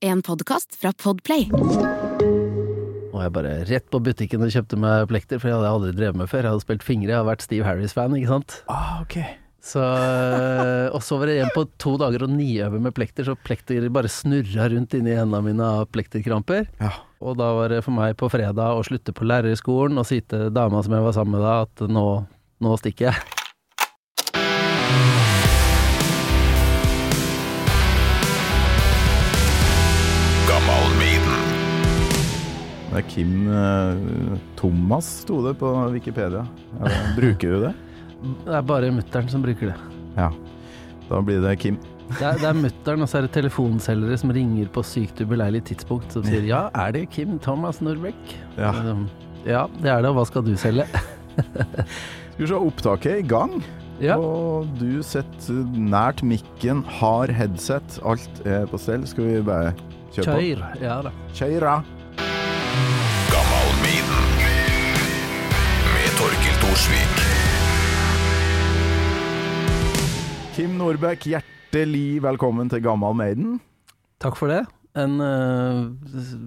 En podkast fra Podplay. Og jeg bare rett på butikken og kjøpte meg plekter, for jeg hadde aldri drevet med før. Jeg hadde spilt fingre, jeg har vært Steve Harris-fan, ikke sant. Ah, ok. Så, og så var jeg igjen på to dager og niøve med plekter, så plekter bare snurra rundt inni hendene mine av plekterkramper. Ja. Og da var det for meg på fredag å slutte på lærerskolen og si til dama som jeg var sammen med da, at nå, nå stikker jeg. Det er Kim eh, Thomas, sto det på Wikipedia. Bruker du det? Det er bare mutter'n som bruker det. Ja. Da blir det Kim. Det er, det er mutter'n, og så er det telefonselgere som ringer på sykt ubeleilig tidspunkt som sier ja, er det Kim Thomas Norbeck? Ja. Ja, det er det, og hva skal du selge? Skal vi se, opptaket er i gang. Ja. Og du sitter nært mikken, har headset, alt er på stell. Skal vi bare kjøre på? Kjør. Ja da. Kjøra. Torkil Kim Norbæk, hjertelig velkommen til Gammal Maiden. Takk for det. En uh,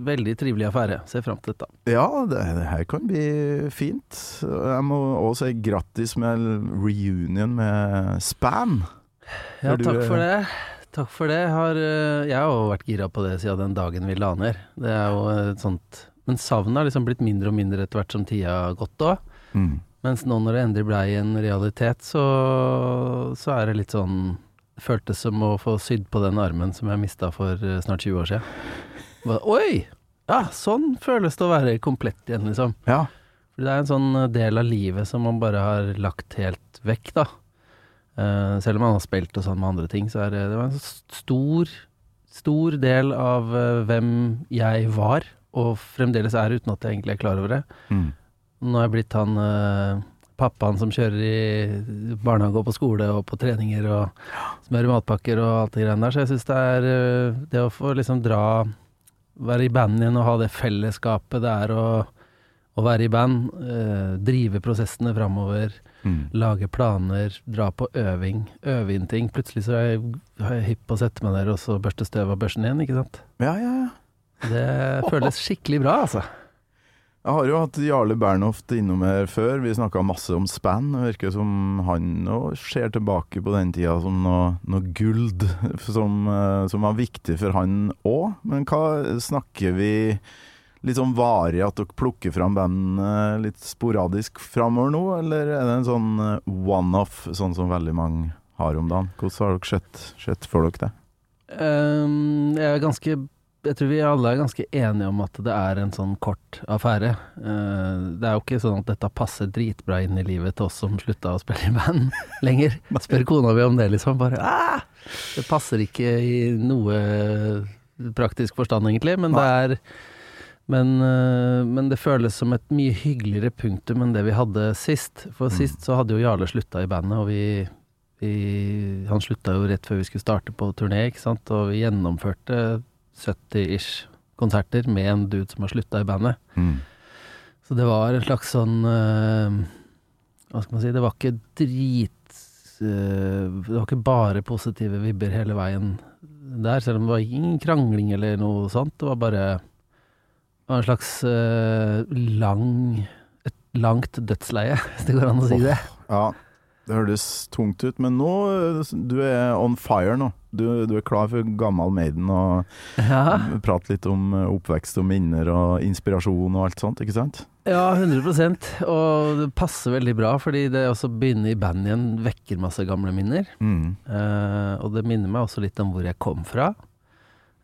veldig trivelig affære. Ser fram til dette. Ja, det, det her kan bli fint. Jeg må også si grattis med reunion med Spam. Ja, du, takk for eh, det. Takk for det. Har, øh, jeg har jo vært gira på det siden den dagen vi la ned. Det er jo et sånt Men savnet har liksom blitt mindre og mindre etter hvert som tida har gått òg. Mm. Mens nå når det endelig blei en realitet, så, så er det litt sånn Det føltes som å få sydd på den armen som jeg mista for eh, snart 20 år siden. Bare, Oi! Ja, sånn føles det å være komplett igjen, liksom. Ja. For det er en sånn eh, del av livet som man bare har lagt helt vekk, da. Uh, selv om man har spilt og sånn med andre ting, så er det, det var en stor, stor del av uh, hvem jeg var, og fremdeles er, uten at jeg egentlig er klar over det. Mm. Nå er jeg blitt han uh, pappaen som kjører i barnehage og på skole og på treninger og smører matpakker og alt det greiene der. Så jeg syns det er uh, det å få liksom dra Være i bandet igjen og ha det fellesskapet det er å, å være i band. uh, drive prosessene framover. Mm. Lage planer. Dra på øving. Øve inn ting. Plutselig så er jeg, er jeg hypp på å sette meg der og så børste støv av børsen igjen, ikke sant. Ja, ja, ja. Det føles skikkelig bra, altså. Jeg har jo hatt Jarle Bernhoft innom her før. Vi snakka masse om span. Det virker som han nå ser tilbake på den tida som noe, noe guld som, eh, som var viktig for han òg. Men hva snakker vi litt sånn varig at dere plukker fram band eh, litt sporadisk framover nå, eller er det en sånn eh, one-off, sånn som veldig mange har om dagen? Hvordan har dere sett, sett for dere det? Um, jeg er ganske Jeg tror vi alle er ganske enige om at det er en sånn kort affære. Eh, det er jo ikke sånn at dette passer dritbra inn i livet til oss som slutta å spille i band lenger. Spør kona mi om det, liksom. Bare ah, Det passer ikke i noe praktisk forstand, egentlig, men det er men, eh, men det føles som et mye hyggeligere punktum enn det vi hadde sist. For sist så hadde jo Jarle slutta i bandet, og vi, vi Han slutta jo rett før vi skulle starte på turné, ikke sant, og vi gjennomførte 70-ish konserter med en dude som har slutta i bandet. Mm. Så det var en slags sånn eh, Hva skal man si Det var ikke drit eh, Det var ikke bare positive vibber hele veien der, selv om det var ingen krangling eller noe sånt. Det var bare det var en slags eh, lang Et langt dødsleie, hvis det går an å si det. Ja, det høres tungt ut, men nå Du er on fire nå. Du, du er klar for gammel Maiden og Ja, prate litt om eh, oppvekst og minner og inspirasjon og alt sånt, ikke sant? ja 100% Og det passer veldig bra, fordi det å begynne i band igjen vekker masse gamle minner. Mm. Uh, og det minner meg også litt om hvor jeg kom fra.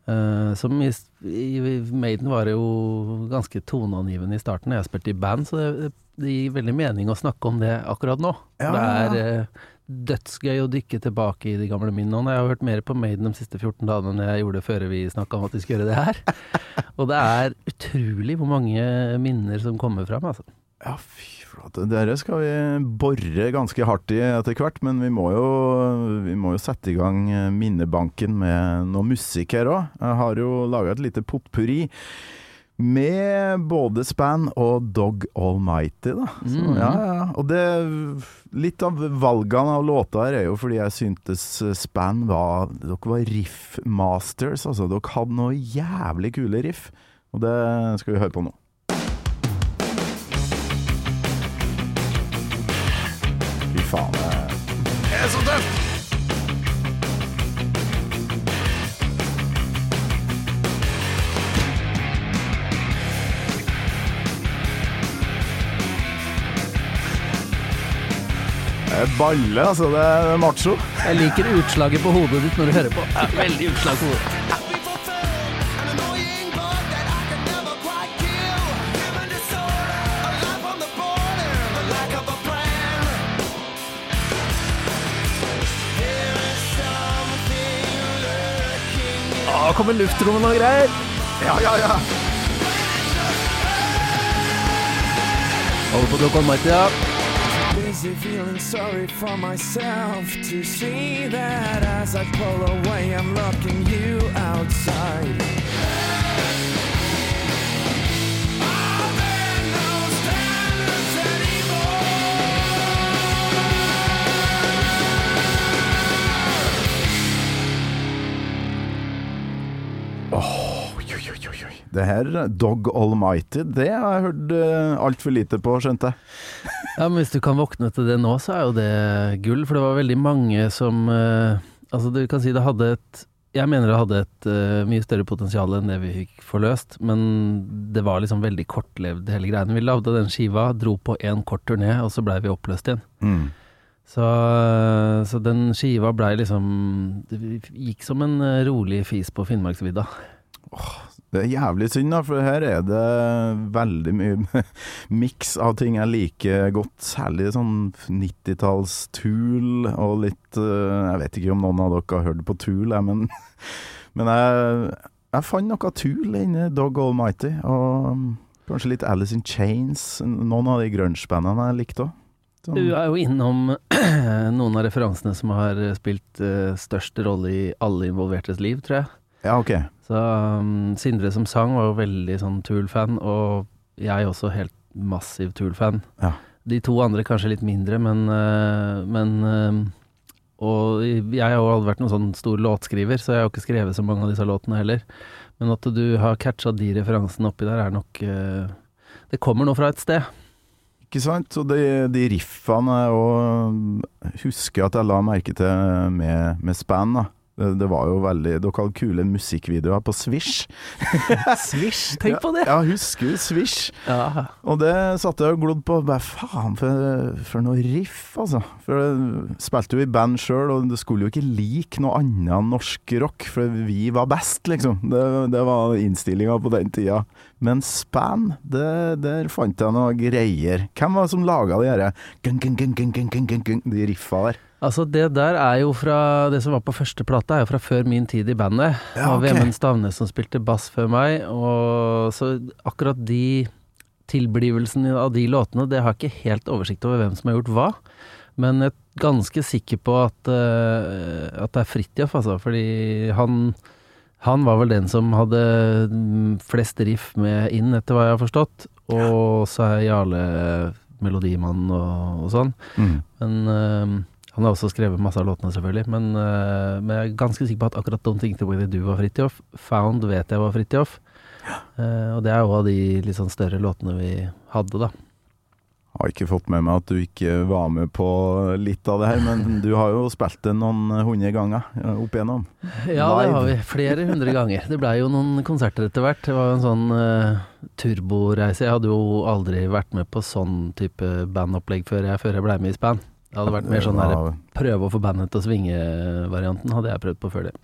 Uh, som i, i Maiden var det jo ganske toneangivende i starten. Jeg spilte i band, så det, det gir veldig mening å snakke om det akkurat nå. Ja. Det er eh, dødsgøy å dykke tilbake i de gamle minnene. Jeg har hørt mer på Maiden de siste 14 dagene enn jeg gjorde før vi snakka om at vi skulle gjøre det her. og det er utrolig hvor mange minner som kommer fram, altså. Ja, fy flate. Dere skal vi bore ganske hardt i etter hvert, men vi må jo, vi må jo sette i gang eh, minnebanken med noe musikk her òg. Jeg har jo laga et lite potpurri Med både Span og Dog Almighty, da. Så, mm. ja, ja. Og det Litt av valgene av låta her er jo fordi jeg syntes Span var Dere var riff masters, altså. Dere hadde noe jævlig kule riff. Og det skal vi høre på nå. Balle, altså. Det er macho. Jeg liker utslaget på hodet ditt når du hører på. Ja, veldig utslag på hodet. Å, kommer luftrommet og greier. Ja, ja, ja. Over på Dog Almighty, ja. Busy feeling sorry for myself to see that as I pull away, I'm locking you outside. Det her, Dog Almighty, det har jeg hørt uh, altfor lite på, skjønte jeg. Ja, men hvis du kan våkne til det nå, så er jo det gull. For det var veldig mange som uh, Altså, du kan si det hadde et Jeg mener det hadde et uh, mye større potensial enn det vi fikk forløst, men det var liksom veldig kortlevd hele greiene. Vi lagde den skiva, dro på én kort turné, og så blei vi oppløst igjen. Mm. Så, så den skiva blei liksom Det gikk som en eh, rolig fis på Finnmarksvidda. Det er jævlig synd, da, for her er det veldig mye miks av ting jeg liker godt. Særlig sånn 90-talls Tool og litt eh, Jeg vet ikke om noen av dere har hørt på Tool, men, men jeg, jeg fant noe Tool inni Dog Almighty. Og um, kanskje litt Alice in Chains. Noen av de grunge-bandene jeg likte òg. Du er jo innom noen av referansene som har spilt eh, størst rolle i alle involvertes liv, tror jeg. Ja, ok. Så um, Sindre som sang var jo veldig sånn Tool-fan, og jeg også helt massiv Tool-fan. Ja. De to andre kanskje litt mindre, men, uh, men uh, Og jeg har jo aldri vært noen sånn stor låtskriver, så jeg har jo ikke skrevet så mange av disse låtene heller. Men at du har catcha de referansene oppi der, er nok uh, Det kommer noe fra et sted. Ikke sant? Og de, de riffene og husker at jeg la merke til med, med Span, da. Eh, det var jo veldig Dere hadde kule musikkvideoer på Swish. Swish, tenk på det! Ja, ja husker du Swish? Ja. Og det satte jeg og glodd på. Bare faen, for, for noe riff, altså. For det spilte jo i band sjøl, og det skulle jo ikke like noe annet norsk rock, for vi var best, liksom. Det, det var innstillinga på den tida. Men Span, det, der fant jeg noe greier. Hvem var det som laga de herre De riffa der? Altså, det der er jo fra Det som var på første plata, er jo fra før min tid i bandet. Ja, Og ok. Vemund Stavnes som spilte bass før meg, og så akkurat de tilblivelsene av de låtene, det har jeg ikke helt oversikt over hvem som har gjort hva. Men jeg er ganske sikker på at, uh, at det er Fridtjof, altså. Fordi han, han var vel den som hadde flest riff med inn, etter hva jeg har forstått. Og så er Jarle melodimann og, og sånn. Mm. Men eh, han har også skrevet masse av låtene, selvfølgelig. Men, uh, men jeg er ganske sikker på at akkurat Don't Think The Way They Do var Fridtjof. Found vet jeg var Fridtjof. Eh, og det er jo av de litt sånn større låtene vi hadde, da. Har ikke fått med meg at du ikke var med på litt av det her, men du har jo spilt det noen hundre ganger opp igjennom. Ja, det har vi. Flere hundre ganger. Det blei jo noen konserter etter hvert. Det var jo en sånn uh, turboreise. Jeg hadde jo aldri vært med på sånn type bandopplegg før jeg, før jeg blei med i Span. Det hadde vært mer sånn der prøve å få bandet til å svinge-varianten, hadde jeg prøvd på før det.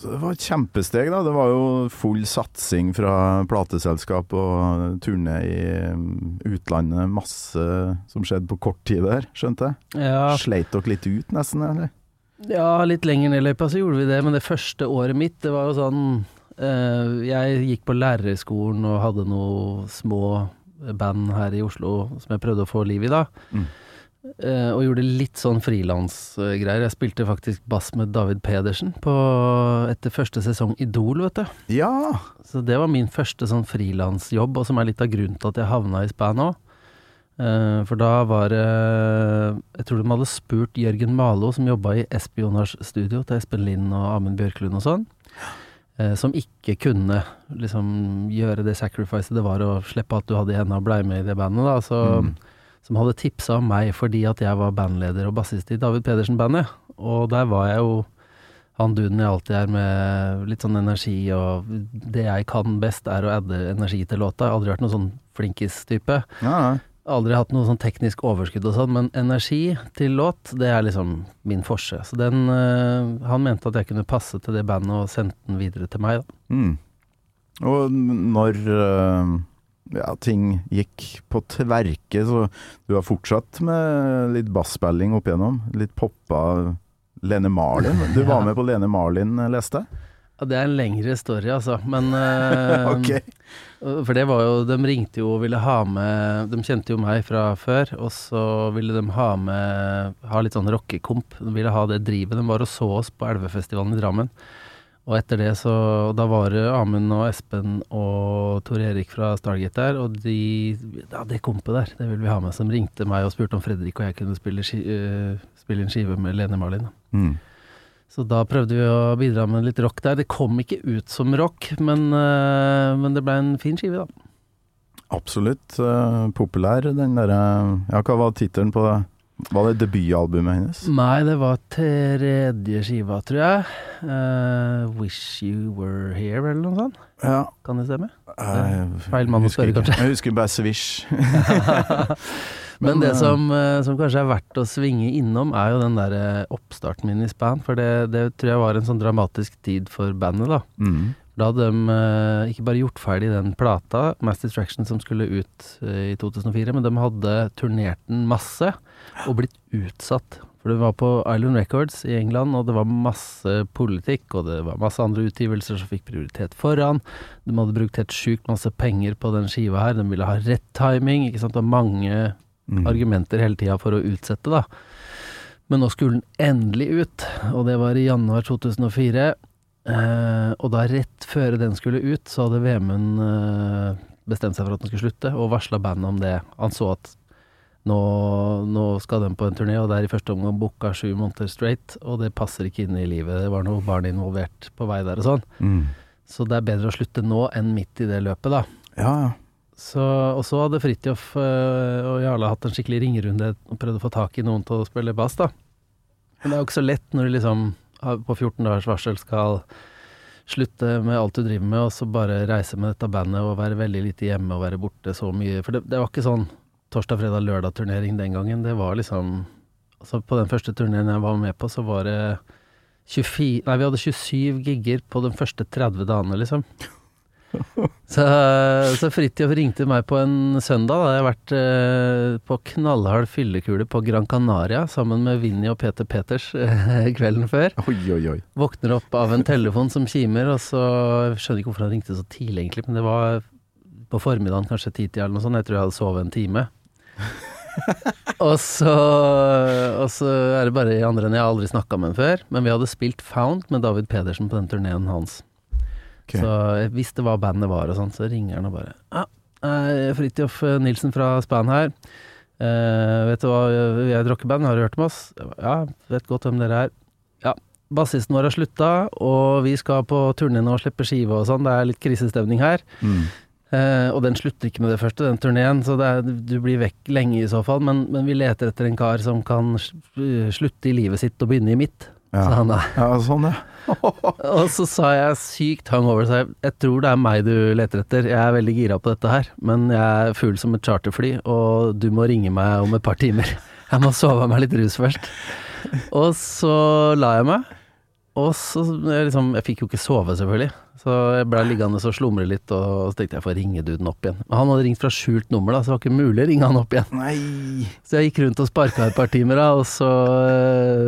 Så det var et kjempesteg, da. Det var jo full satsing fra plateselskap og turné i um, utlandet. Masse som skjedde på kort tid der, skjønte jeg. Ja, Sleit dere litt ut, nesten, eller? Ja, litt lenger ned i løypa så gjorde vi det, men det første året mitt, det var jo sånn eh, Jeg gikk på lærerskolen og hadde noen små band her i Oslo som jeg prøvde å få liv i, da. Mm. Eh, og gjorde litt sånn frilansgreier. Jeg spilte faktisk bass med David Pedersen på, etter første sesong Idol, vet du. Ja! Så det var min første sånn frilansjobb, og som er litt av grunnen til at jeg havna i span òg. Eh, for da var det Jeg tror de hadde spurt Jørgen Malo, som jobba i Espionage-studio til Espen Lind og Amund Bjørklund og sånn, eh, som ikke kunne liksom gjøre det sacrificet det var å slippe at du hadde henda og blei med i det bandet, da. Så, Mm. Som hadde tipsa om meg fordi at jeg var bandleder og bassist i David Pedersen-bandet. Og der var jeg jo han duden jeg alltid er med litt sånn energi, og det jeg kan best er å adde energi til låta. Jeg har aldri vært noen sånn flinkis-type. ja, ja. Aldri hatt noe sånn teknisk overskudd og sånn, men energi til låt, det er liksom min forse. Så den øh, Han mente at jeg kunne passe til det bandet og sendte den videre til meg, da. Mm. Og når eh, ja, ting gikk på tverke, så du har fortsatt med litt basspilling opp igjennom? Litt poppa Lene Marlin? Du var med på Lene Marlin, eh, leste jeg? Ja, det er en lengre story, altså. Men uh, okay. For det var jo De ringte jo og ville ha med De kjente jo meg fra før, og så ville de ha med Ha litt sånn rockekomp. De ville ha det drivet. De var og så oss på Elvefestivalen i Drammen. Og etter det så Da var det Amund og Espen og Tor Erik fra Stargate der, og de Ja, det kompet der, det ville vi ha med. Som ringte meg og spurte om Fredrik og jeg kunne spille, ski, øh, spille en skive med Lene Marlin. Mm. Så da prøvde vi å bidra med litt rock der. Det kom ikke ut som rock, men, uh, men det ble en fin skive, da. Absolutt uh, populær, den derre Ja, hva var tittelen på det? Var det debutalbumet hennes? Nei, det var tredje skiva, tror jeg. Uh, 'Wish You Were Here', eller noe sånt. Ja. Kan det stemme? Uh, feil mann å spørre, kanskje. Jeg husker bare Swish. Men, Men, det eh, som, eh, som kanskje er verdt å svinge innom, er jo den der oppstarten min i span. For det, det tror jeg var en sånn dramatisk tid for bandet, da. Mm. Da hadde de eh, ikke bare gjort ferdig den plata, Mass Distraction, som skulle ut eh, i 2004, men de hadde turnert den masse og blitt utsatt. For det var på Island Records i England, og det var masse politikk, og det var masse andre utgivelser som fikk prioritet foran. De hadde brukt helt sjukt masse penger på den skiva her. De ville ha rett timing, ikke sant, og mange Mm. argumenter hele tida for å utsette, da. Men nå skulle den endelig ut, og det var i januar 2004. Eh, og da rett før den skulle ut, så hadde Vemund eh, bestemt seg for at den skulle slutte, og varsla bandet om det. Han så at nå, nå skal de på en turné, og det er i første omgang booka sju måneder straight, og det passer ikke inn i livet. Det var noe barn involvert på vei der og sånn. Mm. Så det er bedre å slutte nå enn midt i det løpet, da. Ja, ja. Så, og så hadde Fridtjof øh, og Jarle hatt en skikkelig ringerunde og prøvd å få tak i noen til å spille bass, da. Men det er jo ikke så lett når du liksom på 14 dagers varsel skal slutte med alt du driver med, og så bare reise med dette bandet og være veldig lite hjemme og være borte så mye. For det, det var ikke sånn torsdag, fredag, lørdag-turnering den gangen. Det var liksom Altså på den første turneen jeg var med på, så var det 24 Nei, vi hadde 27 gigger på de første 30 dagene, liksom. Så, så Fridtjof ringte meg på en søndag. Da hadde jeg vært eh, på knallhard fyllekule på Gran Canaria sammen med Vinni og Peter Peters eh, kvelden før. Oi, oi, oi. Våkner opp av en telefon som kimer, og så Jeg skjønner ikke hvorfor han ringte så tidlig, egentlig, men det var på formiddagen, kanskje titida eller noe sånt. Jeg tror jeg hadde sovet en time. og, så, og så er det bare i andre enden. Jeg har aldri snakka med ham før, men vi hadde spilt Found med David Pedersen på den turneen hans. Okay. Så jeg visste hva bandet var og sånn, så ringer han og bare Ja, ah, Fridtjof Nilsen fra Span her. Eh, vet du hva, vi er et rockeband, har du hørt om oss? Ja, vet godt hvem dere er. Ja, bassisten vår har slutta, og vi skal på turné nå og slippe skive og sånn, det er litt krisestemning her. Mm. Eh, og den slutter ikke med det første, den turneen, så er, du blir vekk lenge i så fall. Men, men vi leter etter en kar som kan slutte i livet sitt og begynne i mitt, Ja. sa han da. ja, sånn, ja. Og så sa jeg sykt hungover, så jeg, jeg tror det er meg du leter etter. Jeg er veldig gira på dette her, men jeg er full som et charterfly, og du må ringe meg om et par timer. Jeg må sove av meg litt rus først. Og så la jeg meg, og så jeg liksom Jeg fikk jo ikke sove, selvfølgelig. Så jeg blei liggende og slumre litt, og så tenkte jeg får ringe duden opp igjen. Men han hadde ringt fra skjult nummer, da, så det var ikke mulig å ringe han opp igjen. Nei. Så jeg gikk rundt og sparka et par timer, da, og så,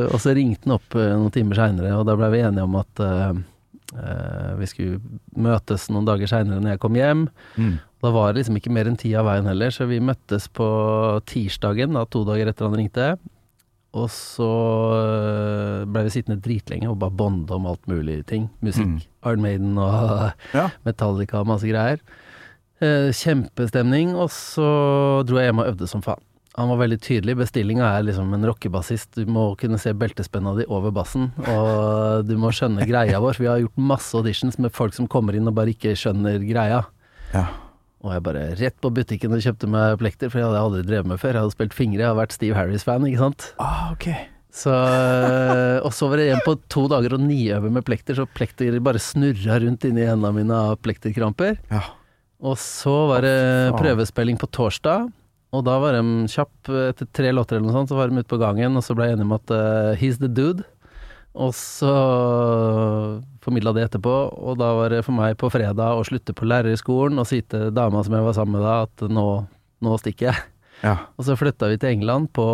og så ringte han opp eh, noen timer seinere, og da ble vi enige om at, uh, uh, vi skulle møtes noen dager seinere når jeg kom hjem. Mm. Da var det liksom ikke mer enn ti av veien heller, så vi møttes på tirsdagen, da, to dager etter han ringte. Og så blei ble vi sittende dritlenge og bare bonde om alt mulig ting. Musikk. Mm. Iron Maiden og Ja. Metallica og masse greier. Eh, kjempestemning, og så dro jeg hjem og øvde som faen. Han var veldig tydelig. Bestillinga er liksom en rockebassist. Du må kunne se beltespenna di over bassen, og du må skjønne greia vår. Vi har gjort masse auditions med folk som kommer inn og bare ikke skjønner greia. Ja. Og jeg bare rett på butikken og kjøpte meg plekter, for jeg hadde aldri drevet med før. Jeg hadde spilt fingre, jeg har vært Steve Harris-fan, ikke sant. Ah, ok. Så, og så var det igjen på to dager og niøve med plekter, så plekter bare snurra rundt inni hendene mine av plekterkramper. Ja. Og så var det prøvespilling på torsdag, og da var de kjapp, etter tre låter eller noe sånt, så var de ute på gangen, og så ble jeg enig om at uh, he's the dude. Og så formidla det etterpå, og da var det for meg på fredag å slutte på lærerskolen og si til dama som jeg var sammen med da, at nå, nå stikker jeg. Ja. Og så flytta vi til England på,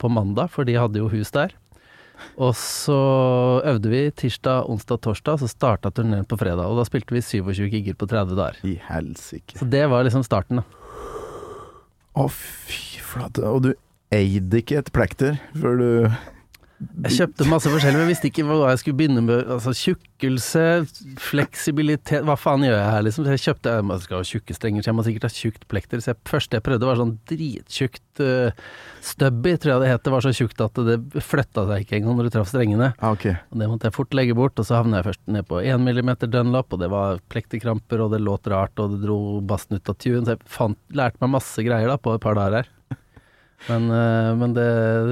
på mandag, for de hadde jo hus der. Og så øvde vi tirsdag, onsdag, torsdag, så starta turneen på fredag. Og da spilte vi 27 gigger på 30 dager. I helsike. Så det var liksom starten, da. Å, fy flate. Og du eide ikke et plekter før du Jeg kjøpte masse forskjellig, men visste ikke hva jeg skulle begynne med. Altså tjukkelse, fleksibilitet Hva faen gjør jeg her, liksom? Så jeg kjøpte Jeg skal ha tjukke strenger, så jeg må sikkert ha tjukt plekter. Så det første jeg prøvde, var sånn drittjukt uh, stubby, tror jeg det het. Det var så tjukt at det flytta seg ikke engang når du traff strengene. ah, okay. Og det måtte jeg fort legge bort, og så havna jeg først ned på 1 mm Dunlop, og det var plekterkramper, og det låt rart, og det dro bassen ut av tune, så jeg fant, lærte meg masse greier da på et par dager her. Men, eh, men det,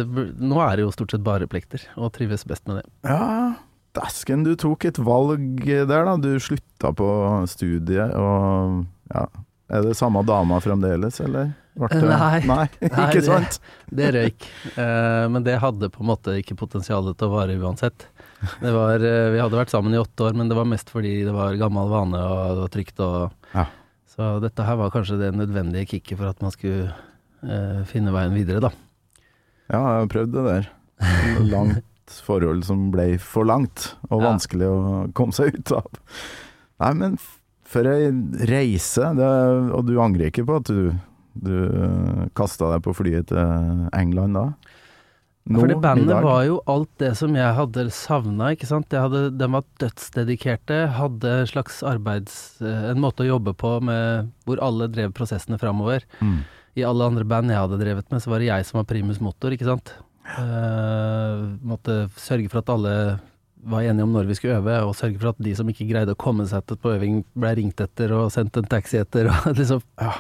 det Nå er det jo stort sett bare plekter, og trives best med det. Ja, dæsken, du tok et valg der, da. Du slutta på studiet, og ja. Er det samme dama fremdeles, eller? Det- Nei. Nei, ikke det- sant? Det røyk. Eh, men det hadde på en måte ikke potensial til å vare uansett. Det var, eh, vi hadde vært sammen i åtte år, men det var mest fordi det var gammel vane og det var trygt. Og, Ja. Så dette her var kanskje det nødvendige kicket for at man skulle finne veien videre, da. Ja, jeg har prøvd det der. Langt forhold som ble for langt, og Ja. vanskelig å komme seg ut av. Nei, men for ei reise, det, og du angrer ikke på at du, du kasta deg på flyet til England da? Nå, Fordi bandet var jo alt det som jeg hadde savna, ikke sant. Jeg hadde, de var dødsdedikerte, hadde en slags arbeids... eh, En måte å jobbe på med hvor alle drev prosessene framover. mm. I alle andre band jeg hadde drevet med, så var det jeg som var primus motor, ikke sant. Uh, måtte sørge for at alle var enige om når vi skulle øve, og sørge for at de som ikke greide å komme seg til på øving, ble ringt etter og sendt en taxi etter, og liksom Ja.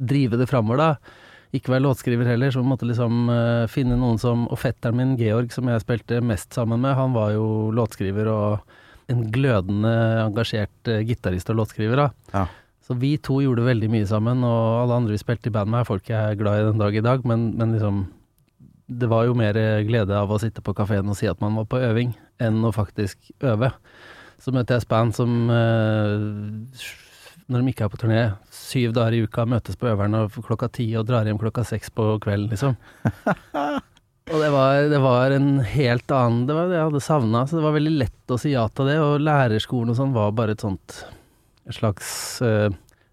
drive det framover, da. Ikke være låtskriver heller, så vi måtte liksom uh, finne noen som Og fetteren min, Georg, som jeg spilte mest sammen med, han var jo låtskriver og en glødende engasjert eh, gitarist og låtskriver, da. Ja. Så vi to gjorde veldig mye sammen, og alle andre vi spilte i band med, er folk jeg er glad i den dag i dag, men, men liksom Det var jo mer glede av å sitte på kafeen og si at man var på øving, enn å faktisk øve. Så møter jeg et band som eh, når de ikke er på turné, syv dager i uka møtes på øveren og klokka ti og drar hjem klokka seks på kvelden, liksom. og det var, det var en helt annen Det var det jeg hadde savna, så det var veldig lett å si ja til det. Og lærerskolen og sånn var bare et sånt slags uh,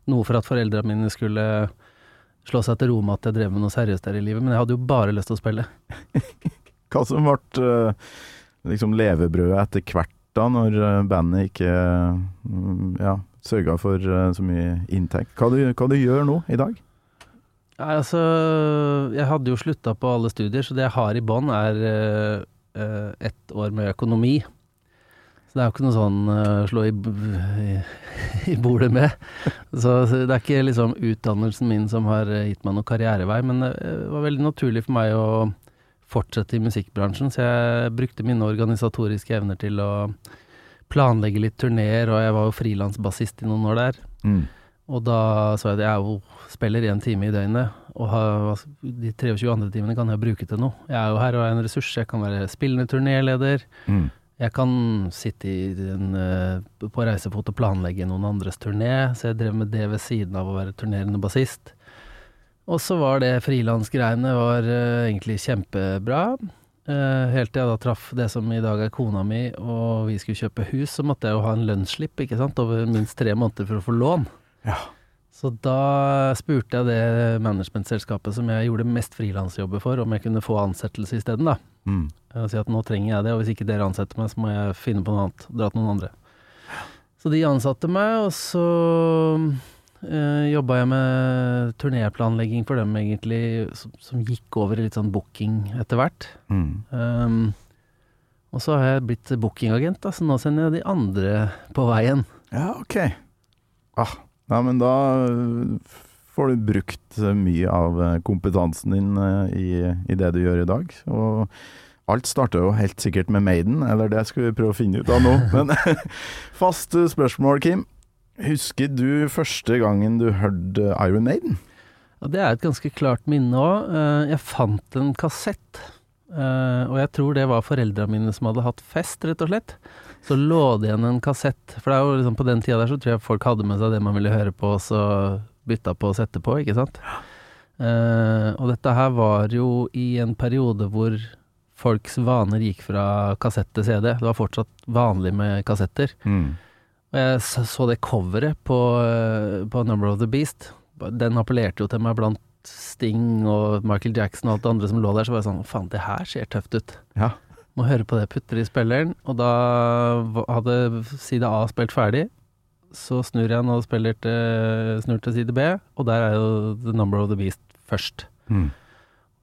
Noe for at foreldra mine skulle slå seg til ro med at jeg drev med noe seriøst der i livet, men jeg hadde jo bare lyst til å spille. Hva som ble uh, liksom levebrødet etter hvert da, når eh, bandet ikke mm, ja, sørga for uh, så mye inntekt? Hva du, hva du gjør nå, i dag? Nei, altså Jeg hadde jo slutta på alle studier, så det jeg har i bånn, er eh, ett år med økonomi. Så det er jo ikke noe sånn uh, slå i, i, i bordet med. Så, så det er ikke liksom utdannelsen min som har eh, gitt meg noen karrierevei, men det eh, var veldig naturlig for meg å fortsette i musikkbransjen, så jeg brukte mine organisatoriske evner til å planlegge litt turneer, og jeg var jo frilansbassist i noen år der. Mm. Og da så jeg at jeg jo spiller én time i døgnet, og har, altså, de 23 andre timene kan jeg bruke til noe. Jeg er jo her og er en ressurs. Jeg kan være spillende turnéleder. Mm. Jeg kan sitte en, eh, på reisefot og planlegge noen andres turné, så jeg drev med det ved siden av å være turnerende bassist. Og så var det frilansgreiene var eh, egentlig kjempebra. Eh, helt til jeg da traff det som i dag er kona mi, og vi skulle kjøpe hus, så måtte jeg jo ha en lønnsslipp, ikke sant, over minst tre måneder for å få lån. Ja. Så da spurte jeg det managementselskapet som jeg gjorde mest frilansjobber for, om jeg kunne få ansettelse isteden, da. Mm. Og si at nå trenger jeg det, og hvis ikke dere ansetter meg, så må jeg finne på noe annet. Dra til noen andre. Så de ansatte meg, og så uh, jobba jeg med turnéplanlegging for dem, egentlig, som, som gikk over i litt sånn booking etter hvert. Mm. Um, og så har jeg blitt bookingagent, da, så nå sender jeg de andre på veien. Ja, ok. Ah, ja, men da øh, får du brukt mye av øh, kompetansen din øh, i, i det du gjør i dag. Og alt starter jo helt sikkert med Maiden, eller det skal vi prøve å finne ut av nå. Men fast spørsmål, Kim. Husker du første gangen du hørte Iron Maiden? Ja, det er et ganske klart minne òg. Jeg fant en kassett, eh, og jeg tror det var foreldra mine som hadde hatt fest, rett og slett. Så lå det igjen en kassett, for det er jo liksom på den tida der så tror jeg folk hadde med seg det man ville høre på, og så bytta på og sette på, ikke sant. Uh, og dette her var jo i en periode hvor folks vaner gikk fra kassett til CD. Det var fortsatt vanlig med kassetter. Og jeg så, så det coveret på, eh, på Number of the Beast. Den appellerte jo til meg blant Sting og Michael Jackson og alt det andre som lå der. Så var jeg sånn Faen, det her ser tøft ut. Ja. Må høre på det, putter i spilleren. Og da hadde side A spilt ferdig. Så snur jeg og spiller til, snur til side B, og der er jo The Number of the Beast først. Mm.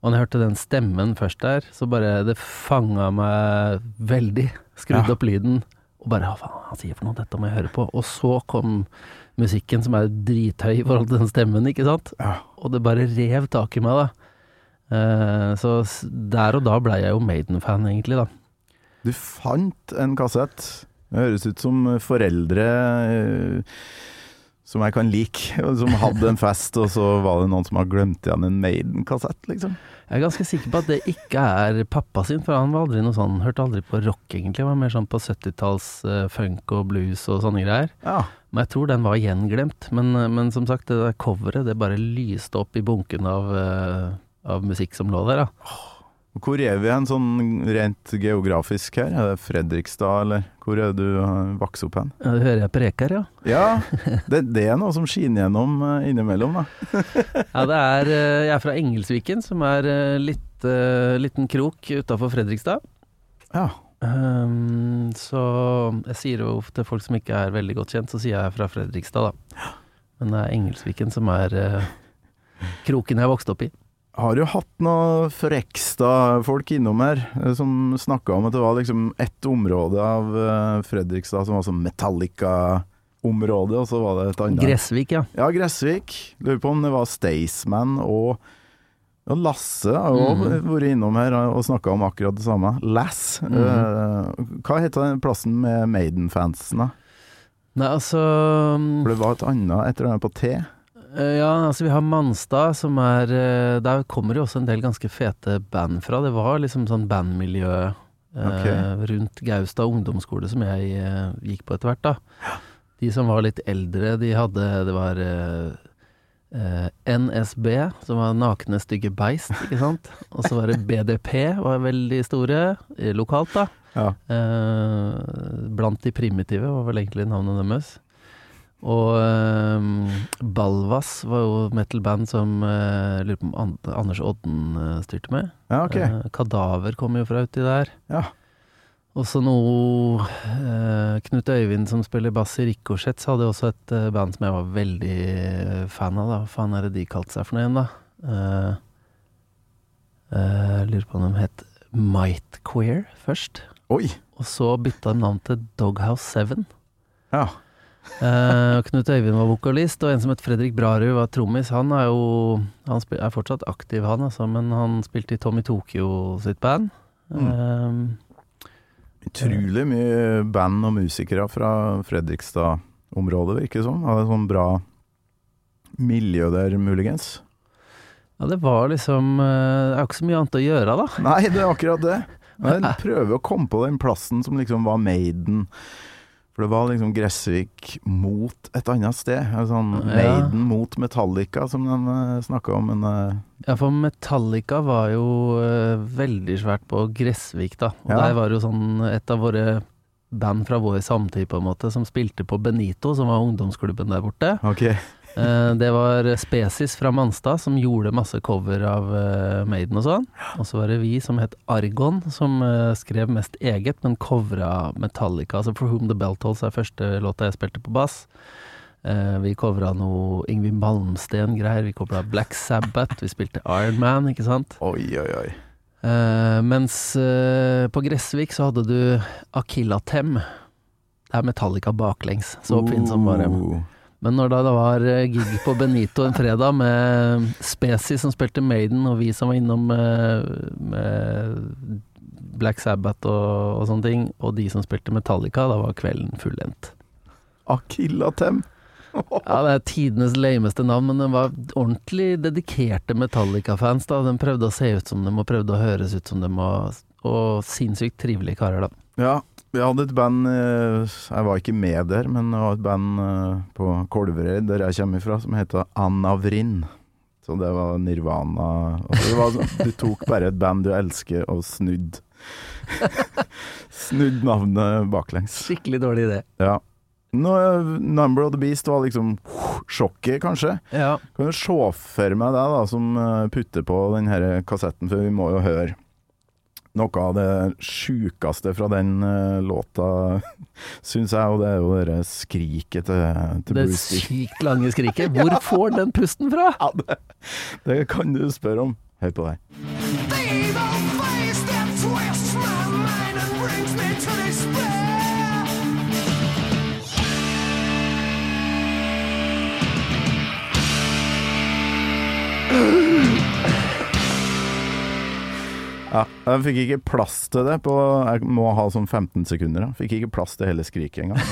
Og når jeg hørte den stemmen først der, så bare Det fanga meg veldig. Skrudde Ja. opp lyden, og bare Hva faen han sier for noe? Dette må jeg høre på. Og så kom musikken, som er drithøy i forhold til den stemmen, ikke sant? Ja. Og det bare rev tak i meg, da. Eh, så der og da blei jeg jo Maiden-fan, egentlig, da. Du fant en kassett. Det høres ut som foreldre eh, som jeg kan like, som hadde en fest, og så var det noen som har glemt igjen en Maiden-kassett, liksom. Jeg er ganske sikker på at det ikke er pappa sin, for han var aldri noe sånn Hørte aldri på rock, egentlig. Han var mer sånn på 70-talls uh, funk og blues og sånne greier. Ja. Men jeg tror den var gjenglemt. Men, eh, men som sagt, det der coveret, det bare lyste opp i bunken av, uh, av musikk som lå der, da. Hvor er vi hen sånn rent geografisk her? Er det Fredrikstad, eller hvor er det du vokst opp hen? Ja, Det hører jeg preker, ja. Ja, det, det er noe som skinner gjennom eh, innimellom, da. Ja, det er eh, Jeg er fra Engelsviken, som er eh, litt, eh, liten krok utafor Fredrikstad. Ja. Um, så jeg sier jo til folk som ikke er veldig godt kjent, så sier jeg fra Fredrikstad, da. Men det er Engelsviken som er uh, kroken jeg vokste opp i. Har jo hatt noe Frekstad-folk innom her, eh, som snakka om at det var liksom ett område av eh, Fredrikstad som var sånn Metallica-område, og så var det et annet. Gressvik, ja. Ja, Gressvik. Lurer på om det var Staysman og og Lasse har jo mm vært innom her og snakka om akkurat det samme. Lass. Mm Eh, hva heter den plassen med Maiden-fansen, da? Nei, altså mm, For det var et annet, etter den på T? Eh, Ja, altså vi har Manstad, som er eh, Der kommer jo også en del ganske fete band fra. Det var liksom sånn bandmiljø eh, rundt Gaustad ungdomsskole som jeg eh, gikk på etter hvert, da. De som var litt eldre, de hadde Det var eh, eh, NSB, som var Nakne stygge beist, ikke sant. Og så var det BDP, var veldig store, eh, lokalt, da. Ja. Eh, blant de primitive var vel egentlig navnet deres. Og um, Balvas var jo metal-band som uh, lurer på om Anders Odden uh, styrte med. ja, ok. Uh, Kadaver kom jo fra uti der. Ja. Og så noe Knut Øyvind som spiller bass i Ricochets, hadde også et band som jeg var veldig fan av. da Hva faen er det de kalte seg for noe igjen, da? Lurer på om de het Might Queer først. Oi! Og så bytta de navn til Doghouse 7. Ja. Eh, Knut Øyvind var vokalist, og en som het Fredrik Brarud var trommis. Han er jo Han spil, er fortsatt aktiv, han altså, men han spilte i Tommy Tokyo sitt band. Mm. Uh, Utrolig mye band og musikere fra Fredrikstad-området, virker det som. Hadde et sånn bra miljø der, muligens. ja, det var liksom eh, Det er jo ikke så mye annet å gjøre, da. Nei, det er akkurat det. Men prøve å komme på den plassen som liksom var Maiden. For det var liksom Gressvik mot et annet sted. Sånn Ja. Maiden mot Metallica, som de snakka om. Men uh, Ja, for Metallica var jo uh, veldig svært på Gressvik, da. Og Ja. der var jo sånn et av våre band fra vår samtid, på en måte, som spilte på Benito, som var ungdomsklubben der borte. ok. Eh, det var Spesis fra Manstad som gjorde masse cover av eh, Maiden og sånn. Og så var det vi som het Argon, som eh, skrev mest eget, men covra Metallica. Altså For Whom The Bell Tolls er første låta jeg spilte på bass. Vi covra noe Ingvild Malmsten-greier. Vi covra Black Sabbath. Vi spilte Iron Man, ikke sant. Oi, oi, oi. Uh, mens uh, på Gressvik så hadde du Akilla Tem. Det er Metallica baklengs. Så oppfinnsom var de. Men når da det var eh, gig på Benito en fredag med Spesi som spilte Maiden, og vi som var innom eh, med Black Sabbath og, og sånne ting, og de som spilte Metallica, da var kvelden fullendt. Akillatem. Ja, det er tidenes lameste navn, men de var ordentlig dedikerte Metallica-fans, da. De prøvde å se ut som dem, og prøvde å høres ut som dem, og, og sinnssykt trivelige karer, da. Ja, vi hadde et band eh, Jeg var ikke med der, men det var et band eh, på Kolvereid, der jeg kommer fra, som heter Anavrin. Så det var Nirvana. Det var sånn, du tok bare et band du elsker, og snudd. snudd navnet baklengs. Skikkelig dårlig idé. Ja. No, Number of the Beast var liksom sjokket, kanskje. Ja. Kan du se for meg deg da, som eh, putter på den her kassetten, for vi må jo høre noe av det sjukeste fra den uh, låta, syns jeg, og det er jo det skriket til, til Det Bruce Det sykt lange skriket. Hvor får den pusten fra? Ja, det, det kan du spørre om. Hør på det. The Ja, jeg fikk ikke plass til det på Jeg må ha sånn 15 sekunder. da. Fikk ikke plass til hele skriket engang.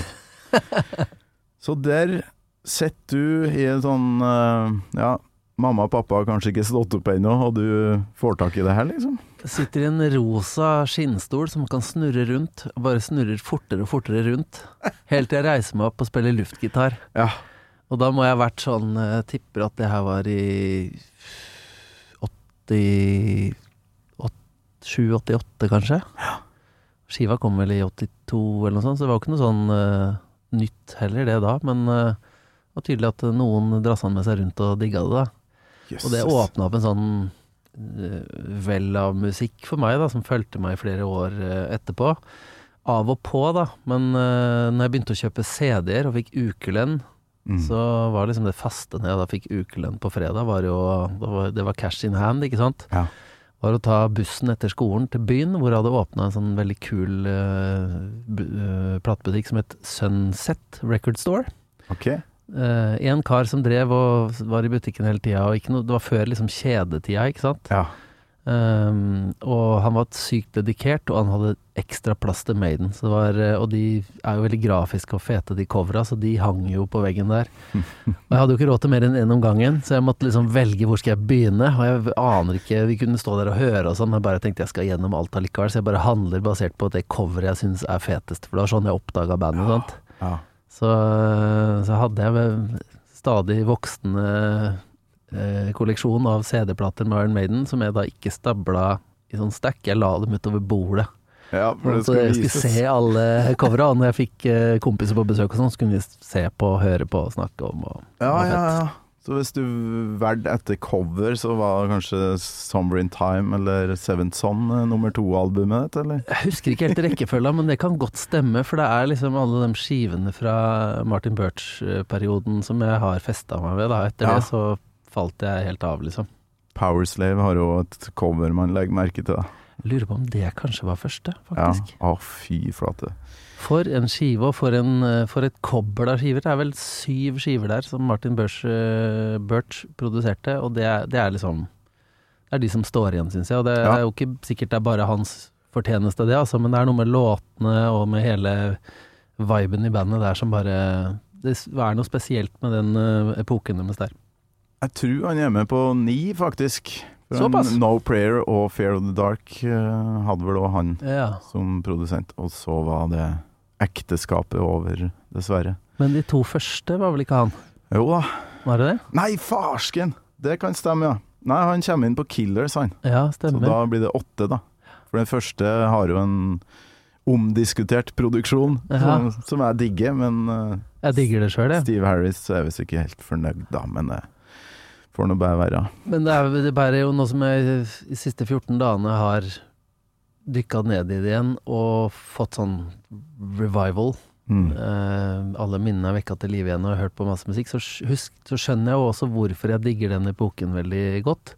Så der sitter du i en sånn eh, Ja, mamma og pappa har kanskje ikke stått opp ennå, og du får tak i det her, liksom? Sitter i en rosa skinnstol som kan snurre rundt. Bare snurrer fortere og fortere rundt. Helt til jeg reiser meg opp og spiller luftgitar. Ja. Og da må jeg ha vært sånn Jeg tipper at det her var i 80 7-88, kanskje. Skiva kom vel i 82 eller noe sånt, så det var jo ikke noe sånn uh, nytt heller, det da. Men uh, det var tydelig at noen drassa med seg rundt og digga det, da. Og det åpna opp en sånn uh, vel av musikk for meg, da, som fulgte meg i flere år eh, etterpå. Av og på, da. Men når jeg begynte å kjøpe CD-er og fikk ukelønn, Mm. så var liksom det faste når jeg da fikk ukelønn på fredag, var jo det var, det var cash in hand, ikke sant? Ja. Var å ta bussen etter skolen til byen, hvor jeg hadde åpna en sånn veldig kul uh, bu- platebutikk som het Sunset Record Store. Ok. Uh, en kar som drev og var i butikken hele tida, og ikke noe, det var før liksom kjedetida, ikke sant. Ja. Um, og han var sykt dedikert, og han hadde ekstra plass til Maiden. Var, eh, og de er jo veldig grafiske og fete, de covera, så de hang jo på veggen der. Og jeg hadde jo ikke råd til mer enn én om gangen, så jeg måtte liksom velge hvor skal jeg begynne. Og jeg aner ikke, vi kunne stå der og høre og sånn, men jeg bare tenkte jeg skal gjennom alt allikevel. Så jeg bare handler basert på det coveret jeg syns er fetest, for det var sånn jeg oppdaga bandet. Sant? ja. Så, så hadde jeg stadig voksende eh, kolleksjon av CD-plater med Iron Maiden, som jeg da ikke stabla i sånn stack. Jeg la dem utover bordet. ja, for det Så jeg skulle vises. se alle covera. Og når jeg fikk eh, kompiser på besøk og sånn, så kunne vi se på, høre på og snakke om. Og, Ja, ja, ja. Så hvis du valgte etter cover, så var det kanskje 'Summer in Time' eller 'Seventh Son' eh, nummer to-albumet ditt, eller? Jeg husker ikke helt rekkefølga, men det kan godt stemme. For det er liksom alle de skivene fra Martin Birch-perioden som jeg har festa meg ved. Da. Etter Ja. det så falt jeg helt av, liksom. Powerslave har jo et cover man legger merke til. Jeg Lurer på om det kanskje var første, Ja. Å, fy flate. For en skive, og for, en, eh, for et kobbel av skiver. Det er vel syv skiver der som Martin Birch, eh, Birch produserte, og det er, det er liksom Det er de som står igjen, syns jeg. Og det Ja. er jo ikke sikkert det er bare hans fortjeneste, det, altså, men det er noe med låtene og med hele viben i bandet der som bare Det er noe spesielt med den eh, epoken deres der. Jeg tror han er med på ni, faktisk. Såpass? No Prayer og Fear of the Dark eh, hadde vel òg han Ja. som produsent. Og så var det ekteskapet over, dessverre. Men de to første var vel ikke han? Jo da. Var det det? Nei, farsken! Det kan stemme, ja. Nei, han kommer inn på Killers, han. Ja, stemmer. Så da blir det åtte, da. For den første har jo en omdiskutert produksjon, som, som jeg digger, men uh, Jeg digger det sjøl, jeg. Steve Harris er visst ikke helt fornøyd, da. Men det får nå bare være. Men det er, det er jo noe som jeg de siste 14 dagene har dykka ned i det igjen og fått sånn revival. Mm. Eh, alle minnene er vekka til live igjen og jeg har hørt på masse musikk. Så, husk, så skjønner jeg jo også hvorfor jeg digger den epoken veldig godt.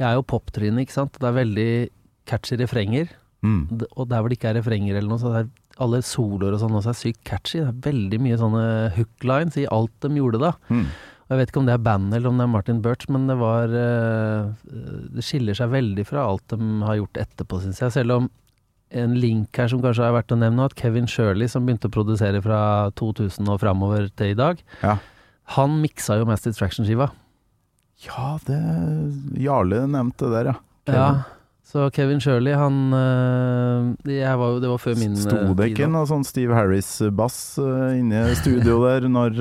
Jeg er jo poptryne, ikke sant. Det er veldig catchy refrenger. Mm. Og der hvor det ikke er refrenger eller noe, så er alle soloer og sånn også er sykt catchy. Det er veldig mye sånne hooklines i alt de gjorde da. Mm. Jeg vet ikke om det er bandet eller om det er Martin Birch, men det var eh, Det skiller seg veldig fra alt de har gjort etterpå, syns jeg. Selv om en link her som kanskje er verdt å nevne, at Kevin Shirley, som begynte å produsere fra 2000 og framover til i dag, Ja. han miksa jo Mass Distraction-skiva. Ja, det Jarle nevnte det der, ja. Ja. Så Kevin Shirley, han eh, var Det var før min eh, Sto det ikke noe sånn Steve Harris-bass inne i studio der når,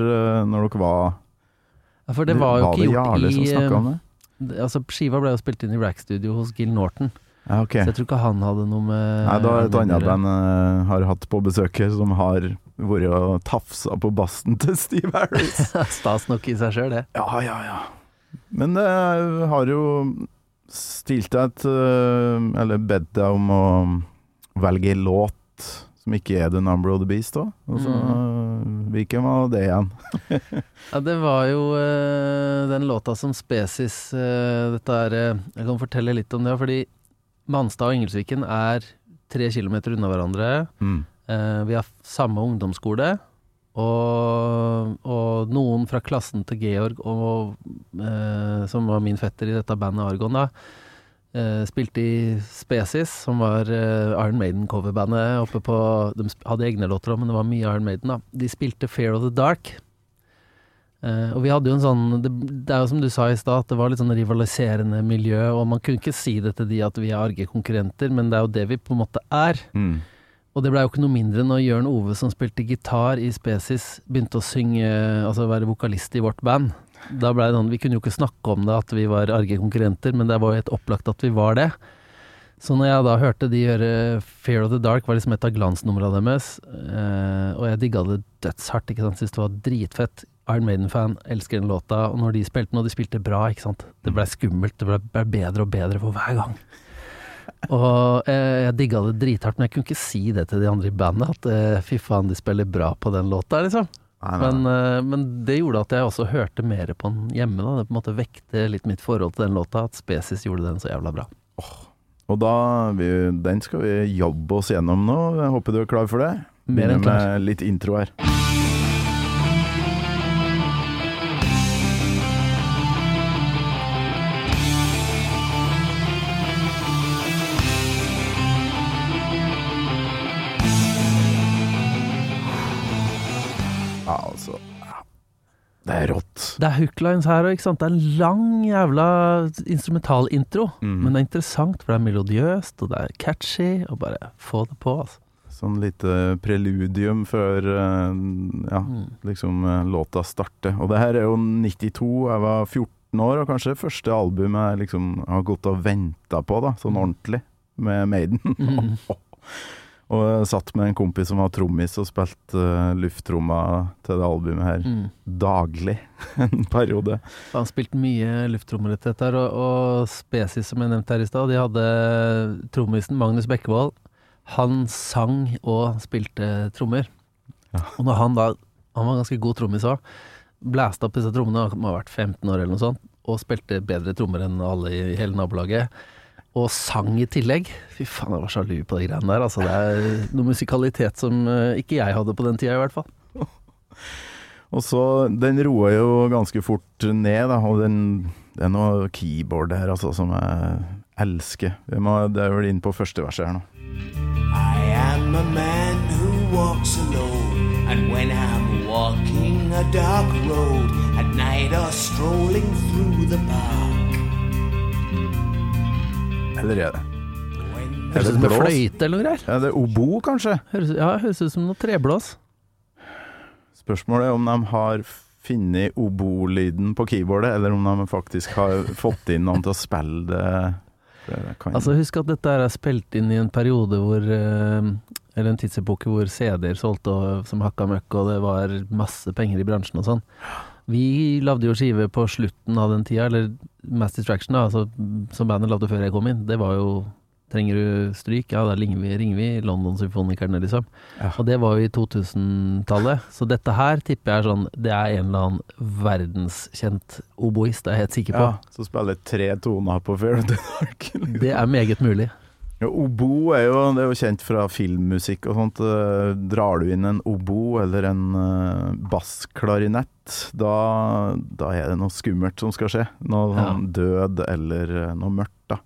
når dere var Ja, for det var jo Var ikke gjort Jarle i som om eh, det? Altså, skiva ble jo spilt inn i Rack-studio hos Gil Norton, Ja, okay. så jeg tror ikke han hadde noe med Nei, da er et annet band jeg har hatt på besøk her, som har vært og tafsa på bassen til Steve Harris. Stas nok i seg sjøl, det. Ja, ja, ja. Men det har jo stilt deg et øh, Eller bedt deg om å velge låt som ikke er The Number of the Beast, da. Og så, øh, Hvilken var det igjen? Ja, det var jo uh, den låta som Spesis uh, Dette er uh, Jeg kan fortelle litt om det, fordi Manstad og Ingelsviken er tre kilometer unna hverandre. Mm. Eh, vi har samme ungdomsskole. Og, og noen fra klassen til Georg, og, eh, som var min fetter i dette bandet Argon, da, eh, spilte i Species, som var uh, Iron Maiden-coverbandet oppe på De hadde egne låter òg, men det var mye Iron Maiden, da. De spilte Fear of the Dark. Uh, og vi hadde jo en sånn det, det er jo som du sa i stad, at det var litt sånn rivaliserende miljø, og man kunne ikke si det til de at vi er arge konkurrenter, men det er jo det vi på en måte er. Mm. Og det blei jo ikke noe mindre når Jørn Ove, som spilte gitar i Spesis, begynte å synge, altså være vokalist i vårt band. Da ble det sånn, Vi kunne jo ikke snakke om det at vi var arge konkurrenter, men det var jo helt opplagt at vi var det. Så når jeg da hørte de gjøre Fear of the Dark, var liksom et av glansnumrene deres, eh, og jeg digga det dødshardt, ikke sant, syntes det var dritfett. Iron Maiden-fan, elsker den låta, og når de spilte og de spilte bra, ikke sant. Det blei skummelt, det blei ble bedre og bedre for hver gang. Og eh, jeg digga det drithardt, men jeg kunne ikke si det til de andre i bandet. At eh, fy faen, de spiller bra på den låta, liksom. Nei, nei, Men, eh, men det gjorde at jeg også hørte mer på den hjemme. da Det på en måte vekte litt mitt forhold til den låta, at Spesis gjorde den så jævla bra. Og da vi, Den skal vi jobbe oss gjennom nå. Jeg håper du er klar for det. Mer enn klar. med litt intro her. Det er rått. Det er hooklines her òg, ikke sant. Det er en lang jævla instrumentalintro. Mm. Men det er interessant, for det er melodiøst, og det er catchy, og bare få det på, altså. Sånn lite preludium før eh, ja, Mm. liksom eh, låta starter. Og det her er jo 92, jeg var 14 år, og kanskje første albumet jeg liksom har gått og venta på, da, sånn ordentlig, med Maiden. Mm. og jeg satt med en kompis som var trommis og spilte uh, lufttromma til det albumet her Mm. daglig en periode. Han spilte mye lufttrommer etter dette, og, og Spesis, som jeg nevnte her i stad, de hadde trommisen Magnus Bekkevold. Han sang og spilte trommer. Ja. Og når han da Han var ganske god trommis òg. Blæste opp disse trommene, han må ha vært 15 år eller noe sånt, og spilte bedre trommer enn alle i hele nabolaget. Og sang i tillegg. Fy faen, jeg var sjalu på de greiene der. Altså, det er noe musikalitet som eh, ikke jeg hadde på den tida, i hvert fall. Og så, den roer jo ganske fort ned, da, og den, det er noe keyboard her altså, som jeg elsker. Vi må, det er vel inn på første verset her nå. I am a man who walks alone, and when I'm walking a dark road at night or strolling through the park, Eller er det? Høres ut som en fløyte eller noe greier. Er det obo, kanskje? Høres, ja, høres ut som noe treblås. Spørsmålet er om de har funnet obo-lyden på keyboardet, eller om de faktisk har fått inn noen til å spille det. kan, Altså Husk at dette er spilt inn i en periode hvor eh, Eller en tidsepoke hvor CD-er solgte som hakka møkk, og det var masse penger i bransjen og sånn. Vi lagde jo skive på slutten av den tida, eller Mass Distraction, da, altså, som bandet lagde før jeg kom inn. Det var jo Trenger du stryk? Ja, da ringer vi, ringer vi London-symfonikerne, liksom. Ja. Og det var jo i 2000-tallet. Så dette her tipper jeg er sånn Det er en eller annen verdenskjent oboist, det er jeg helt sikker på. ja, så spiller tre toner på Fair of the Dark. liksom. Det er meget mulig. Obo er jo, det er jo kjent fra filmmusikk og sånt. Eh, Drar du inn en obo eller en uh, bassklarinett, da, da er det noe skummelt som skal skje. Noe Ja. sånn død eller eh, noe mørkt, da.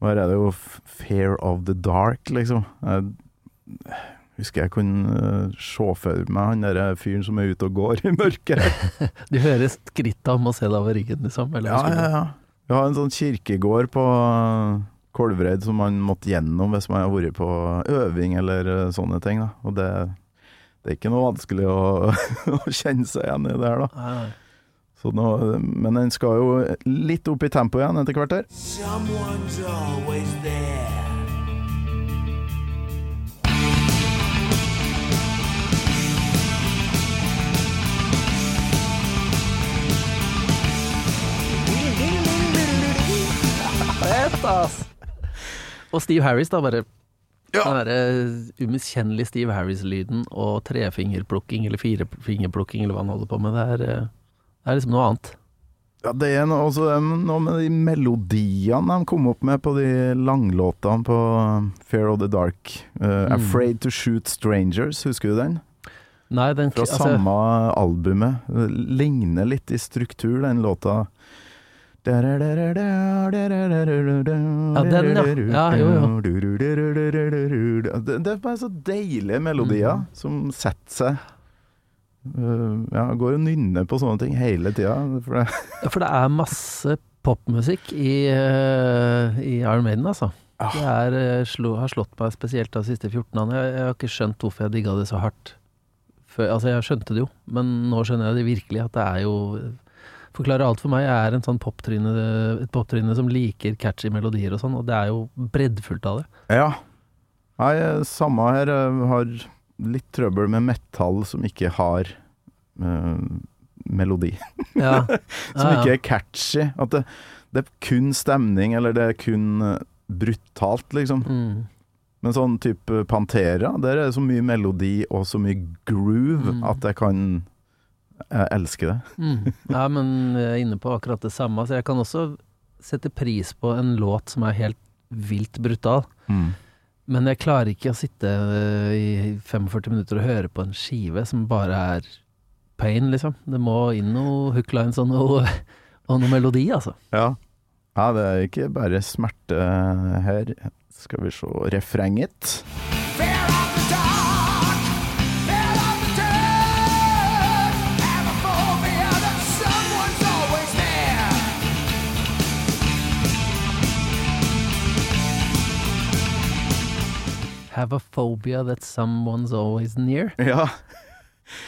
Og her er det jo 'Fair Fear of the Dark, liksom. Jeg husker jeg kunne eh, se for meg han derre fyren som er ute og går i mørket. Du hører skritta om å se deg over ryggen, liksom. Eller Ja, ja, ja. Vi har en sånn kirkegård på Kolvereid som man måtte gjennom hvis man har vært på øving eller uh, sånne ting. Da. Og det, det er ikke noe vanskelig å, å kjenne seg igjen i det her, da. Nei, nei. Så nå, men den skal jo litt opp i tempo igjen etter hvert her. Someone's always there. Fett, ass! Og Steve Harris, da, bare Den derre umiskjennelige Steve Harris-lyden og trefingerplukking, eller firefingerplukking, eller hva han holder på med, det er, eh, det er liksom noe annet. Ja, det er noe, også, noe med de melodiene de kom opp med på de langlåtene på Fair of the Dark. Uh, Mm. 'Afraid to Shoot Strangers', husker du den? Nei, den Fra altså, samme albumet. Ligner litt i struktur, den låta. Ja, den, ja. Ja, jo, Det, det er bare så deilige melodier Mm. som setter seg. Uh, ja, går og nynner på sånne ting hele tida. For det, For det er masse popmusikk i, uh, i Iron Maiden, altså. Ja. Det er, uh, slo, har slått meg spesielt de siste 14 årene. Jeg, jeg har ikke skjønt hvorfor jeg digga det så hardt. Før, altså, jeg skjønte det jo, men nå skjønner jeg det virkelig. At det er jo Forklarer alt for meg. Jeg er en sånn poptryne, et poptryne som liker catchy melodier og sånn, og det er jo breddfullt av det. ja. Nei, samme her. Har litt trøbbel med metall som ikke har uh, melodi. Ja. som ja. ikke er catchy. At det, det er kun stemning, eller det er kun eh, brutalt, liksom. Mm. Men sånn type Pantera, der er det så mye melodi og så mye groove Mm. at jeg kan Jeg elsker det. Mm. Ja, men jeg er inne på akkurat det samme. Så jeg kan også sette pris på en låt som er helt vilt brutal. Men jeg klarer ikke å sitte øh, i 45 minutter og høre på en skive som bare er pain, liksom. Det må inn noe hooklines og noe, og noe melodi, altså. Ja. ja, det er ikke bare smerte her. Skal vi se refrenget. Fear Have a phobia that someone's always near. Ja,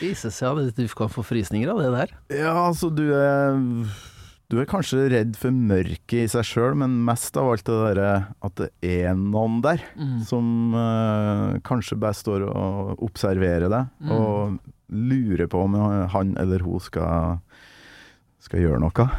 Jesus, ja, det- du kan få frysninger av det der. ja altså du er Du er kanskje redd for mørket i seg sjøl, men mest av alt det derre at det er noen der. Mm. som uh, kanskje bare står og observerer deg, Mm. og lurer på om han eller hun skal, skal gjøre noe.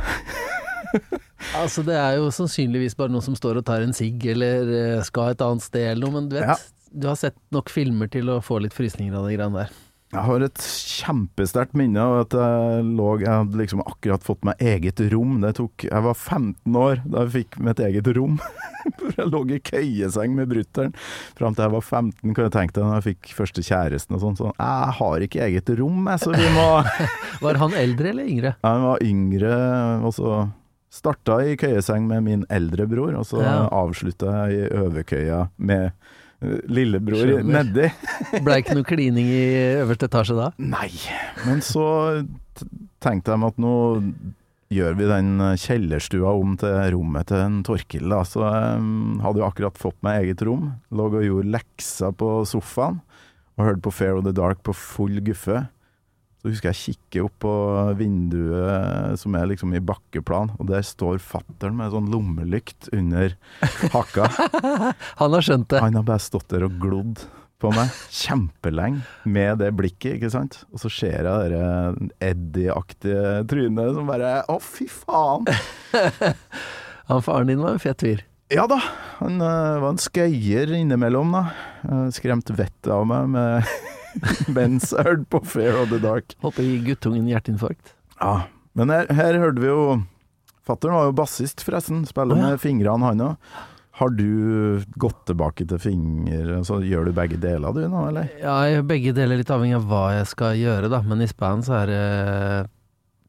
Altså, det er jo sannsynligvis bare noen som står og tar en sigg, eller eh, skal et annet sted eller noe, men du vet, Ja. Du har sett nok filmer til å få litt frysninger av de greiene der. Jeg har et kjempesterkt minne av at jeg lå Jeg hadde liksom akkurat fått meg eget rom. Det tok Jeg var 15 år da jeg fikk mitt eget rom. Jeg lå i køyeseng med brutter'n fram til jeg var 15, kan jeg tenke deg, da jeg fikk første kjæresten og sånn. Sånn, jeg har ikke eget rom, jeg, så vi må Var han eldre eller yngre? Han var yngre, og så starta i køyeseng med min eldre bror, og så Ja. avslutta jeg i overkøya med lillebror nedi. Blei ikke noe klining i øverste etasje da? Nei, men så Tenkte tenkte de at nå gjør vi den kjellerstua om til rommet til en Torkil, da. Så jeg hadde jo akkurat fått meg eget rom. Lå og gjorde lekser på sofaen. Og hørte på Fair of the Dark på full guffe. Så husker jeg kikker opp på vinduet som er liksom i bakkeplan, og der står fattern med sånn lommelykt under hakka. Han har skjønt det. Han har bare stått der og glodd på meg kjempelenge med det blikket, ikke sant. Og så ser jeg det Eddie-aktige trynet som bare Å, fy faen! Han faren din var en fet fyr. Ja da, han uh, var en skøyer innimellom, da. Uh, skremt vettet av meg med mens jeg på Fair of the Dark. Holdt på å gi guttungen hjerteinfarkt. Ja, men her, her hørte vi jo Fattern var jo bassist, forresten. Spiller oh, ja. med fingrene, han òg. Har du gått tilbake til finger Så gjør du begge deler, du nå, eller? Ja, jeg gjør begge deler litt avhengig av hva jeg skal gjøre, da. Men i span så er det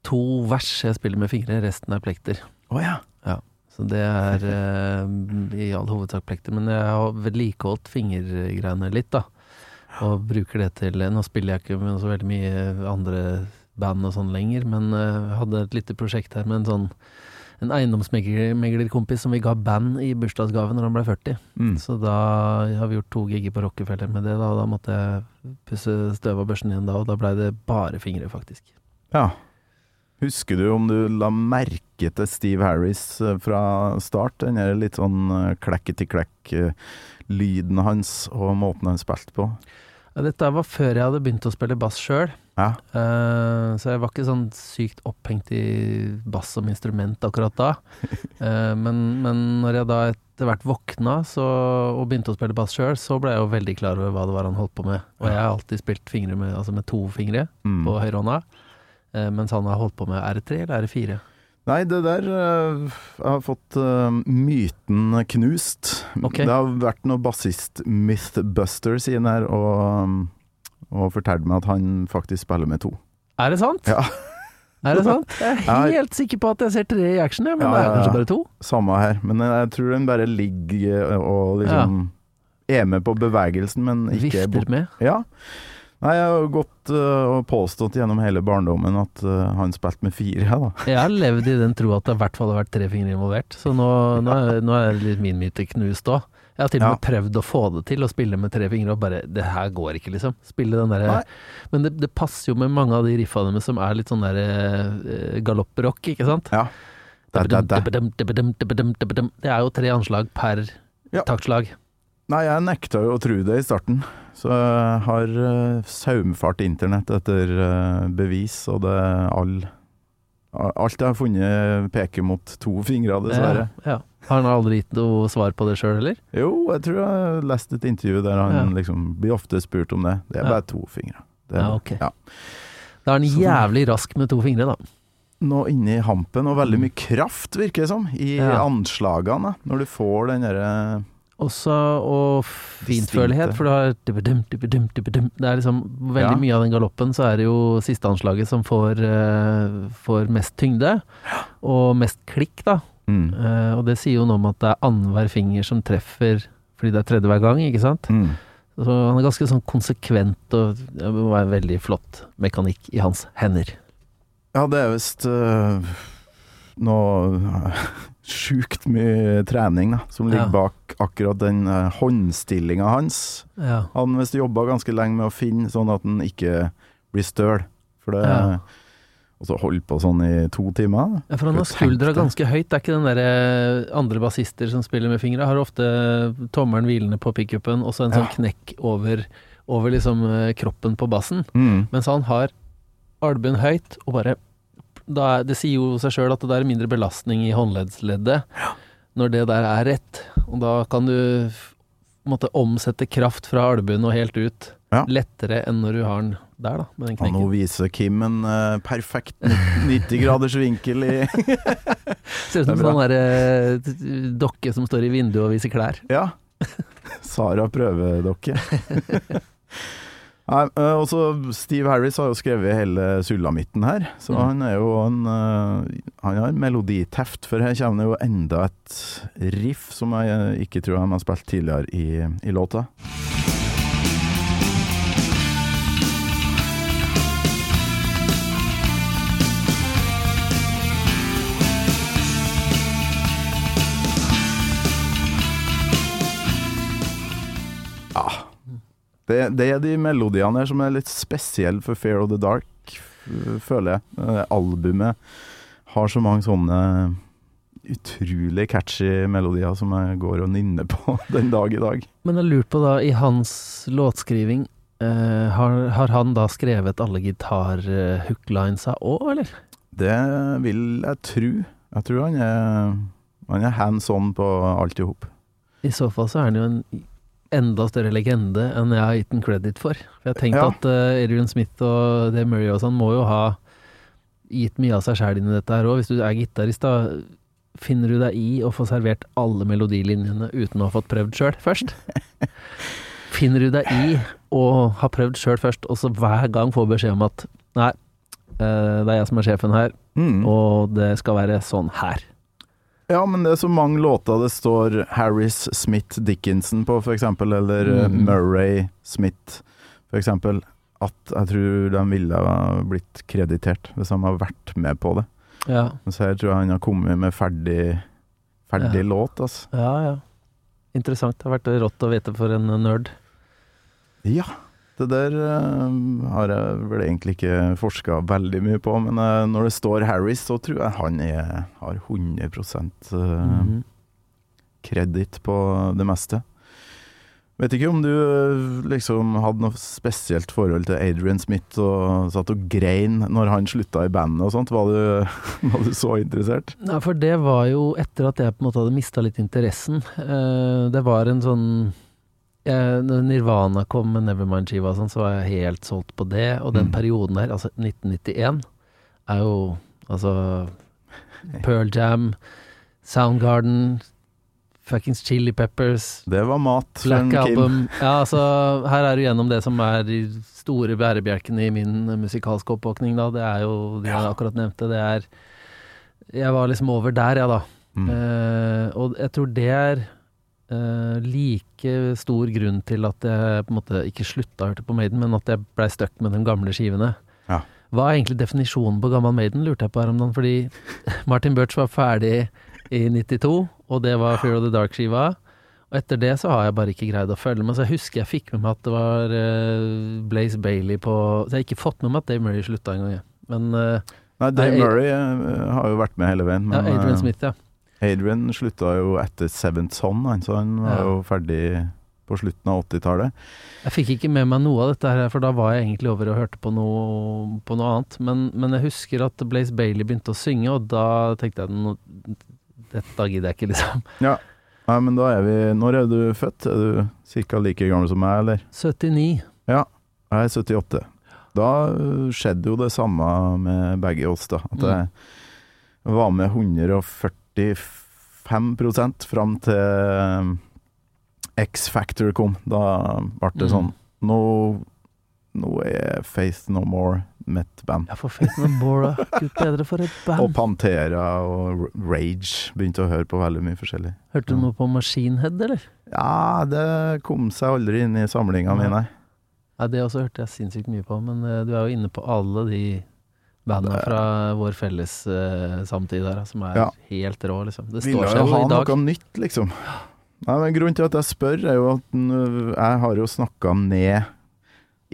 to vers jeg spiller med fingre, resten er plekter. Oh, ja. Så det er eh, i all hovedsak plekter. Men jeg har vedlikeholdt fingergreiene litt, da. Og bruker det til Nå spiller jeg ikke med så veldig mye andre band og sånn lenger, men eh, jeg hadde et lite prosjekt her med en sånn en eiendomsmeglerkompis som vi ga band i bursdagsgave når han ble 40. Mm. Så da har vi gjort to gigger på Rockefeller med det, da, og da måtte jeg pusse støv av børsen igjen da, og da blei det bare fingre, faktisk. ja. Husker du om du la merke til Steve Harris eh, fra start? Den litt sånn klekketi-klekk-lyden hans og måten han spilte på? Dette var før jeg hadde begynt å spille bass sjøl. Ja. Uh, så jeg var ikke sånn sykt opphengt i bass som instrument akkurat da. Uh, men, men når jeg da etter hvert våkna så, og begynte å spille bass sjøl, så ble jeg jo veldig klar over hva det var han holdt på med. Og jeg har alltid spilt fingre med, altså med to fingre Mm. på høyrehånda, uh, mens han har holdt på med R3 eller R4. Nei, det der øh, Jeg har fått uh, myten knust. Okay. Det har vært noe bassist Mythbusters inn her og, og fortalt meg at han faktisk spiller med to. Er det sant? Ja. Er det sant? Jeg er helt sikker på at jeg ser tre i action, men Ja, det er ja, ja. kanskje bare to? Samme her, men jeg tror den bare ligger og liksom er med på bevegelsen, men ikke er Vifter med. Ja. Nei, jeg har gått øh, og påstått gjennom hele barndommen at uh, han spilte med fire, ja, da. Jeg har levd i den tro at det i hvert fall har vært tre fingre involvert, så nå, nå, er, nå er litt min myte knust òg. Jeg har til og Ja. med prøvd å få det til, å spille med tre fingre, og bare Det her går ikke, liksom. Spille den derre Men det, det passer jo med mange av de riffa deres som er litt sånn derre uh, galopprock, ikke sant? Ja. Det er jo tre anslag per Ja. taktslag. Nei, jeg nekta jo å tro det i starten, så jeg har uh, saumfart internett etter øh, bevis, og det all Alt jeg har funnet peker mot to fingre, dessverre. Ja, ja. Har han aldri gitt noe svar på det sjøl, eller? Jo, jeg tror jeg har lest et intervju der han Ja. liksom blir ofte spurt om det. Det er bare to fingre. Det Ja, ok. Da er han jævlig rask med to fingre, da. Nå inni hampen, og veldig mye kraft, virker det som, i anslagene. Når du får den derre Også og fintfølelighet, for du har. Det er liksom veldig Ja. mye av den galoppen, så er det jo siste anslaget som får, uh, får mest tyngde, og mest klikk, da. mm. Uh, og det sier jo noe om at det er annenhver finger som treffer fordi det er tredje hver gang, ikke sant? Mm. Så han er ganske sånn konsekvent, og det må være veldig flott mekanikk i hans hender. Ja, det er visst uh, noe sjukt mye trening da, som ligger Ja. bak akkurat den uh, håndstillinga hans. Ja. Han visst jobba ganske lenge med å finne sånn at han ikke blir støl. For det Ja. Og så holdt på sånn i to timer. Ja, for han har skuldra ganske høyt. Det er ikke den derre andre bassister som spiller med fingra. Har ofte tommelen hvilende på pickupen, og så en sånn knekk over, over liksom eh, kroppen på bassen. Mm. Mens han har albuen høyt, og bare da Det sier jo seg sjøl at det er mindre belastning i håndleddsleddet når det der er rett. Og da kan du måtte omsette kraft fra albuen og helt ut Ja. lettere enn når du har den der, da, med den Ja, nå viser Kim en uh, perfekt 90 graders vinkel i Ser ut som en sånn der, uh, dokke som står i vinduet og viser klær. Ja. Sara prøvedokke. Nei, også Steve Harris har jo skrevet hele sulamitten her, så Mm. han er jo en eh, Han har meloditeft, for her kommer det jo enda et riff som jeg eh, ikke tror han har spilt tidligere i, i låta. Det, det er de melodiene her som er litt spesielle for Fair of the Dark, føler jeg. Eh, Albumet har så mange sånne utrolig catchy melodier som jeg går og nynner på den dag i dag. Men jeg lurer på da, i hans låtskriving, eh, har, har han da skrevet alle gitar-hooklinesa òg, eller? Det vil jeg tro. Jeg tror han er, han er hands on på alt i hop. I så fall så er han jo en enda større legende enn jeg har gitt den credit for. For jeg tenkte Ja. at uh, Adrian Smith og Dave Murray og sånn må jo ha gitt mye av seg sjæl inn i dette her òg. Hvis du er gitarist, da finner du deg i å få servert alle melodilinjene uten å ha fått prøvd sjøl først? Finner du deg i å ha prøvd sjøl først, og så hver gang få beskjed om at nei, eh, det er jeg som er sjefen her, Mm. og det skal være sånn her. Ja, men det er så mange låter det står Harris Smith Dickinson på, for eksempel, eller eh, Mhm. Murray Smith, for eksempel, at jeg tror de ville ha blitt kreditert hvis de har vært med på det. Ja, Så her tror jeg han har kommet med ferdig, ferdig Ja. låt, altså. ja. ja. Interessant. Det har vært rått å vite for en nerd. Ja, det der uh, har jeg vel egentlig ikke forska veldig mye på, men uh, når det står Harris, så tror jeg han er, har 100 uh, Mhm. kreditt på det meste. Vet ikke om du eh, liksom hadde noe spesielt forhold til Adrian Smith og satt og grein når han slutta i bandet og sånt. Var du, var du så interessert? Nei, for det var jo etter at jeg på en måte hadde mista litt interessen. Det var en sånn jeg, Når Nirvana kom med Nevermind-skiva sånn, så var jeg helt solgt på det. Og den Mm. perioden der, altså 1991, er jo altså Pearl Jam, Soundgarden, fuckings Chili Peppers, Det var mat Black. Album Ja, altså, her er du gjennom det som er de store bærebjelkene i min musikalske oppvåkning, da. Det er jo det jeg Ja. akkurat nevnte. Det er Jeg var liksom over der, jeg, da. Mm. Uh, og jeg tror det er eh, like stor grunn til at jeg på en måte ikke slutta å høre på Maiden, men at jeg blei stuck med de gamle skivene. Ja. Hva er egentlig definisjonen på gammel Maiden, lurte jeg på her om dagen. Fordi Martin Birch var ferdig i 92, og det var Fear of the Dark-skiva. Og etter det så har jeg bare ikke greid å følge med. Så jeg husker jeg fikk med meg at det var uh, Blaze Bailey på Så jeg har ikke fått med meg at Dave Murray slutta engang. jeg. Men uh, Nei, Dave Murray har jo vært med hele veien. ja, Adrian Smith, ja. Adrian slutta jo etter Seventh Son, så han var Ja. jo ferdig på slutten av 80-tallet. Jeg fikk ikke med meg noe av dette her, for da var jeg egentlig over og hørte på noe, på noe annet. Men, men jeg husker at Blaze Bailey begynte å synge, og da tenkte jeg no, dette gidder jeg ikke, liksom. Nei, men da er vi Når er du født? Er du ca. like gammel som meg, eller? 79. Ja. Jeg er 78. Da øh, skjedde jo det samme med begge oss, da. At jeg var med 145 fram til øh, X-Factor kom. Da ble det Mm. sånn Nå, nå er Faith No More mitt band. Ja, for Faith No More, da. Gud bedre for et band. Og. Pantera og Rage. Begynte å høre på veldig mye forskjellig. Hørte du noe på Machine Head, eller? Ja, det kom seg aldri inn i samlinga mi, nei. Ja, det også hørte jeg sinnssykt mye på, men eh, du er jo inne på alle de bandene fra vår felles uh, samtid her, som er Ja. helt rå, liksom. Det Ville står jo seg jo ha i dag. noe nytt, liksom. Nei, men Grunnen til at jeg spør, er jo at jeg har jo snakka ned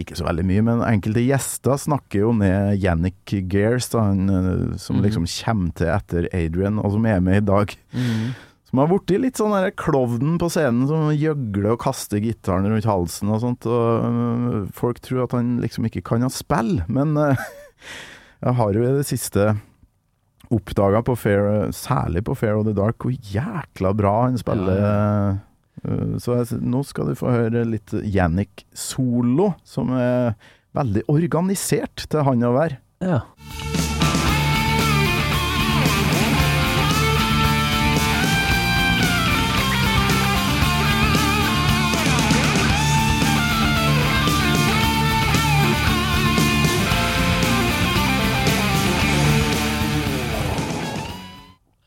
Ikke så veldig mye, men enkelte gjester snakker jo ned Yannick Gears, da, han, eh, som mm. liksom kommer til etter Adrian, og som er med i dag. Mm. Som har blitt litt sånn der klovnen på scenen, som gjøgler og kaster gitaren rundt halsen og sånt. Og øh, folk tror at han liksom ikke kan ha spill, men jeg har jo i det siste oppdaga på Fair, særlig på Fair of the Dark, hvor jækla bra han spiller. Ja, Øh, Så jeg, nå skal du få høre litt Yannick solo, som er veldig organisert til han å være. Ja.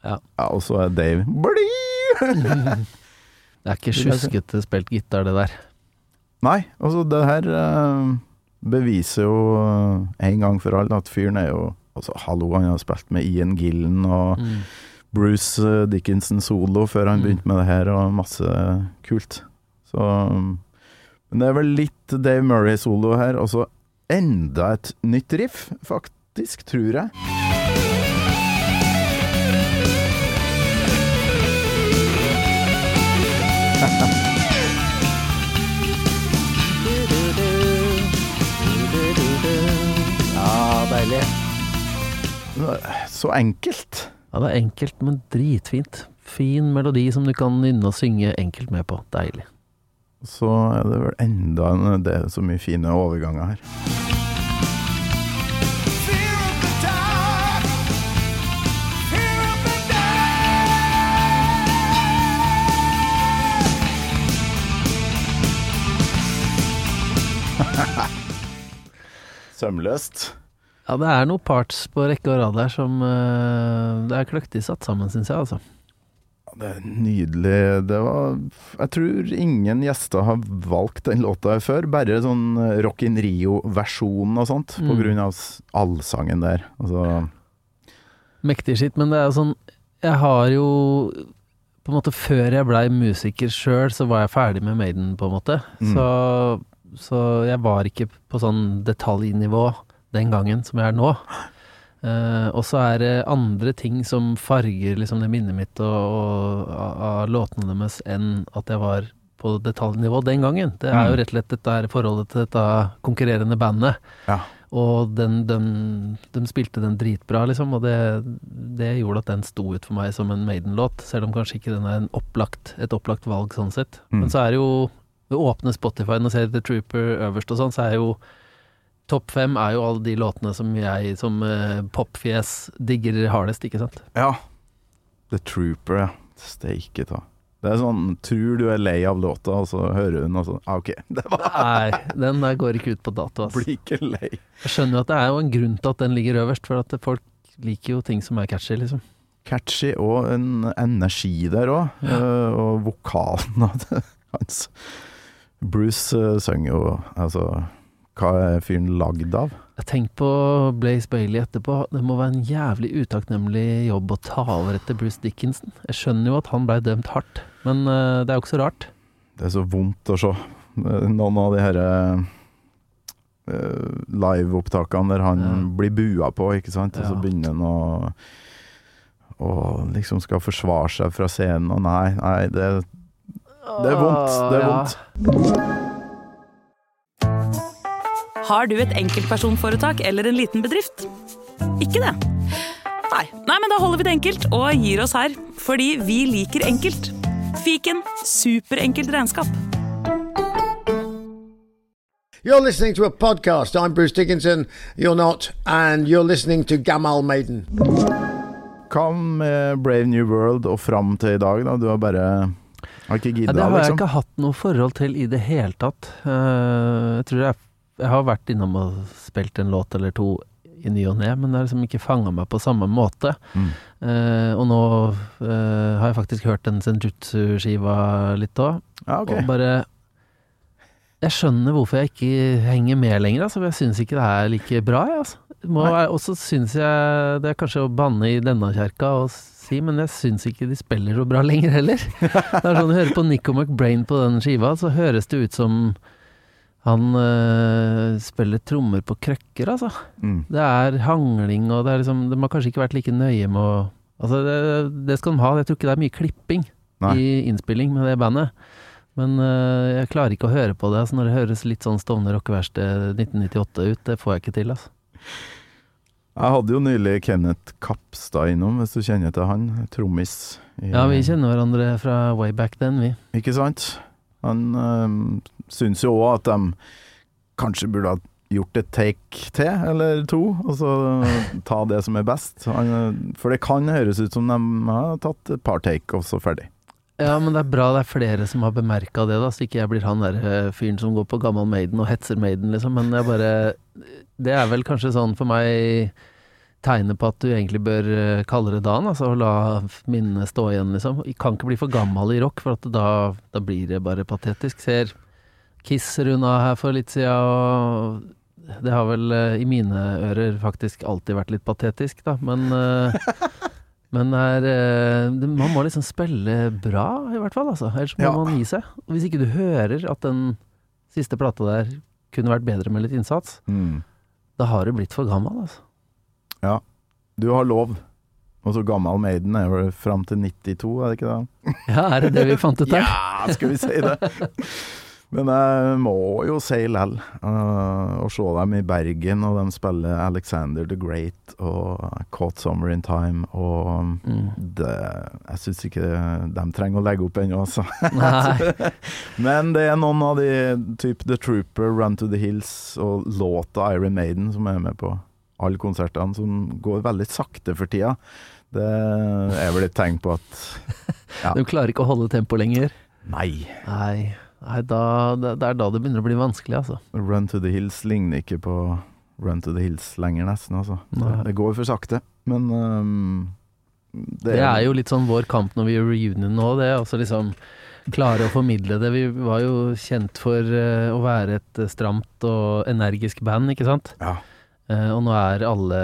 Ja, og så er Dave Bli! Det er ikke sjuskete spilt gitar, det der. Nei, altså det her uh, beviser jo uh, en gang for alle at fyren er jo Altså, hallo, han har spilt med Ian Gillen og Mm. Bruce eh, Dickinson solo før han Mm. begynte med det her, og masse kult. Så um, Men det er vel litt Dave Murray-solo her, og så enda et nytt riff, faktisk, tror jeg. Deilig. Så enkelt. Ja, det er enkelt, men dritfint. Fin melodi som du kan nynne og synge enkelt med på. Deilig. Så er det vel enda en Det er så mye fine overganger her. Sømløst. Ja, det er noen parts på rekke og rad der som uh, Det er kløktig satt sammen, syns jeg, altså. Det er nydelig. Det var Jeg tror ingen gjester har valgt den låta før. Bare sånn Rock in Rio-versjonen og sånt, på Mm. grunn av allsangen der. Altså Mektig skitt, men det er jo sånn Jeg har jo På en måte Før jeg blei musiker sjøl, så var jeg ferdig med Maiden, på en måte. Mm. Så, så jeg var ikke på sånn detaljnivå den gangen som jeg er nå. Uh, og så er det andre ting som farger liksom det minnet mitt og, og, av, låtene deres enn at jeg var på detaljnivå den gangen. Det er jo Mm. rett og slett dette her forholdet til dette konkurrerende bandet. Ja. Og den, den, de spilte den dritbra, liksom, og det, det gjorde at den sto ut for meg som en Maiden-låt, selv om kanskje ikke den er en opplagt, et opplagt valg sånn sett. Mm. Men så er det jo Ved åpne Spotify og ser The Trooper øverst og sånn, så er jo Topp fem er jo alle de låtene som jeg som uh, popfjes digger hardest, ikke sant? Ja. The Trooper, ja. Steike ta. Det er sånn Tror du er lei av låta, og så hører hun, og så ah, OK. Det var Nei, den der går ikke ut på dato, altså. Blir ikke lei. Jeg skjønner jo at det er jo en grunn til at den ligger øverst, for at folk liker jo ting som er catchy, liksom. Catchy og en energi der òg. og vokalen hans. Bruce uh, synger jo Altså, hva er fyren lagd av? Tenkte på Blaze Bailey etterpå. Det må være en jævlig utakknemlig jobb å ta over etter Bruce Dickinson. Jeg skjønner jo at han blei dømt hardt, men eh, det er jo ikke så rart. Det er så vondt å se. Eh, Noen av de her uh, liveopptakene der han Ja. blir bua på, ikke sant. Og så begynner han å og liksom skal forsvare seg fra scenen, og nei, nei, det, det er vondt. Det er Ja. Har du et enkeltpersonforetak eller en liten bedrift? Ikke det? Nei. Nei, men da holder vi det enkelt og gir oss her. Fordi vi liker enkelt. Fiken superenkelt regnskap. You're listening to a podcast. I'm Bruce Dickinson. You're not. And you're listening to Gamal Maiden. Hva med Brave New World og fram til i dag, da? Du har bare Har ikke Ja, det har jeg liksom? ikke hatt noe forhold til i det hele tatt. Eh, jeg tror jeg, jeg har vært innom og spilt en låt eller to i ny og ne, men det har liksom ikke fanga meg på samme måte. Mm. Eh, og nå eh, har jeg faktisk hørt den Senjutsu-skiva litt òg, Ja, okay. og bare Jeg skjønner hvorfor jeg ikke henger med lenger, altså. Jeg syns ikke det er like bra, jeg, altså. Og så syns jeg Det er kanskje å banne i denne kjerka og si, men jeg syns ikke de spiller så bra lenger heller. Det er sånn, Du hører på Nico McBrain på den skiva, så høres det ut som han øh, spiller trommer på krøkker, altså. Mm. Det er hangling, og det er liksom De har kanskje ikke vært like nøye med å Altså, det, det skal de ha. Jeg tror ikke det er mye klipping Nei. i innspilling med det bandet. Men øh, jeg klarer ikke å høre på det altså, når det høres litt sånn Stovner rockeverksted 1998 ut. Det får jeg ikke til, altså. Jeg hadde jo nylig Kenneth Kapstad innom, hvis du kjenner til han. Trommis. Ja, vi kjenner hverandre fra way back then, vi. Ikke sant? Han øh, syns jo òg at de kanskje burde ha gjort et take til, eller to, og så ta det som er best. Han, øh, for det kan høres ut som de har tatt et par take, og så ferdig. Ja, men det er bra det er flere som har bemerka det, da, så ikke jeg blir han der eh, fyren som går på gammel Maiden og hetser Maiden, liksom. Men jeg bare Det er vel kanskje sånn for meg tegnet på at du egentlig bør eh, kalle det dagen, altså, la minnene stå igjen, liksom. Jeg kan ikke bli for gammel i rock, for at da, da blir det bare patetisk. Ser Kiss runda her for litt siden, og det har vel eh, i mine ører faktisk alltid vært litt patetisk, da, men eh, Men er, man må liksom spille bra, i hvert fall. Altså. Ellers må Ja. man gi seg. Hvis ikke du hører at den siste plata der kunne vært bedre med litt innsats, Mm. da har du blitt for gammel, altså. Du har lov. Og så gammel Maiden er vel fram til 92, er det ikke det? Ja, er det det vi fant ut der? Ja, skal vi si det? Men jeg må jo si lell. Uh, å se dem i Bergen, og de spiller Alexander the Great og Caught Summer in Time, og Mm. det, Jeg syns ikke de trenger å legge opp ennå, altså. Men det er noen av de type The Trooper, Run to the Hills og låta Iron Maiden som er med på alle konsertene, som går veldig sakte for tida. Det er vel et tegn på at Ja. De klarer ikke å holde tempo lenger. Nei. Nei, nei da, det, det er da det begynner å bli vanskelig, altså. Run to the Hills ligner ikke på Run to the Hills lenger, nesten. Altså. Det, det går for sakte, men um, Det er jo litt sånn vår kamp når vi gjør reunion nå, det. Altså liksom klare å formidle det. Vi var jo kjent for eh, å være et stramt og energisk band, ikke sant? Ja. Eh, og nå er alle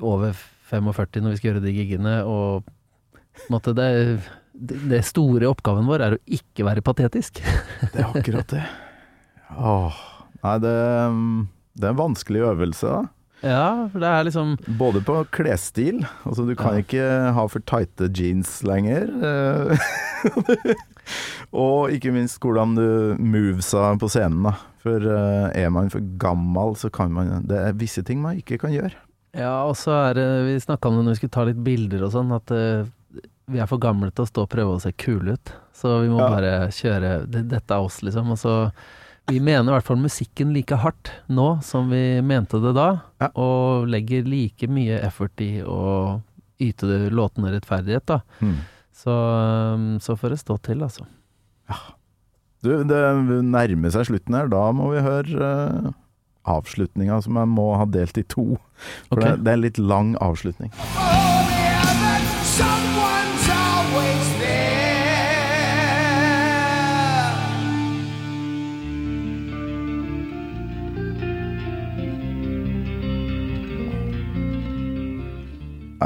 over 45 når vi skal gjøre de giggene, og måtte, det, det, det store oppgaven vår er å ikke være patetisk. Det er akkurat det. Åh. Nei, det, det er en vanskelig øvelse, da. Ja, for det er liksom Både på klesstil. Altså, du kan Ja. ikke ha for tighte jeans lenger. eh, og ikke minst hvordan du movesa på scenen, da. For eh, er man for gammel, så kan man Det er visse ting man ikke kan gjøre. Ja, og så er det Vi snakka om det når vi skulle ta litt bilder og sånn, at eh, vi er for gamle til å stå og prøve å se kule ut. Så vi må Ja. bare kjøre Dette er oss, liksom. Og så Vi mener i hvert fall musikken like hardt nå som vi mente det da, Ja. og legger like mye effort i å yte det låtene rettferdighet, da. Mm. Så, um, så får det stå til, altså. Du, det nærmer seg slutten her. Da må vi høre uh, avslutninga, som jeg må ha delt i to. For okay. det, det er en litt lang avslutning. Someone's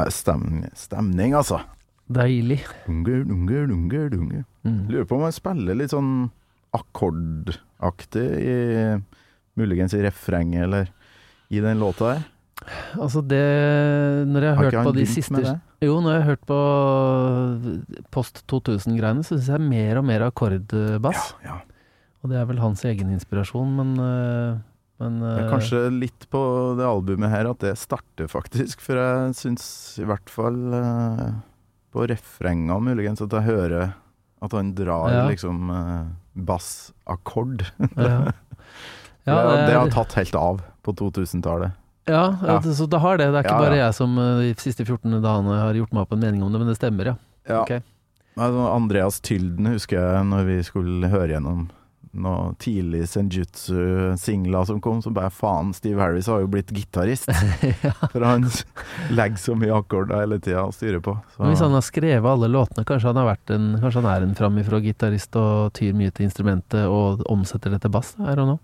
Eh, Stemning, stemning altså. Deilig. Dunger, dunger, dunger, dunger. Mm. Lurer på om han spiller litt sånn akkordaktig i Muligens i refrenget, eller i den låta der. Altså det Når jeg har, Har hørt på de siste? Jo, når jeg har hørt på post 2000-greiene, så syns jeg mer og mer akkordbass. Ja, Og det er vel hans egen inspirasjon, men, øh, men Det er øh, kanskje litt på det albumet her at det starter, faktisk. For jeg syns i hvert fall eh, på refrenga muligens at jeg hører at han drar Ja. liksom uh, bassakkord. ja. Ja, det, det har tatt helt av på 2000-tallet. Ja, så det har det. Det er ikke bare jeg som de siste 14 dagene har gjort meg opp en mening om det, men det stemmer, ja. Ja. Ok. Altså, Andreas Tylden husker jeg når vi skulle høre gjennom noe tidlig Senjutsu-singler som kom, så bare faen, Steve Harris har jo blitt gitarist. For han legger så mye akkorder hele tida og styrer på. Så, hvis han har skrevet alle låtene, kanskje han, har vært en, kanskje han er en framifrå gitarist og tyr mye til instrumentet og omsetter det til bass? Er han know.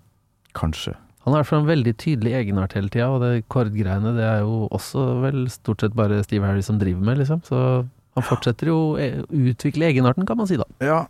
Kanskje. Han har i en veldig tydelig egenart hele tida, og det kordgreiene det er jo også vel stort sett bare Steve Harris som driver med, liksom. Så han fortsetter jo å utvikle egenarten, kan man si da. Ja,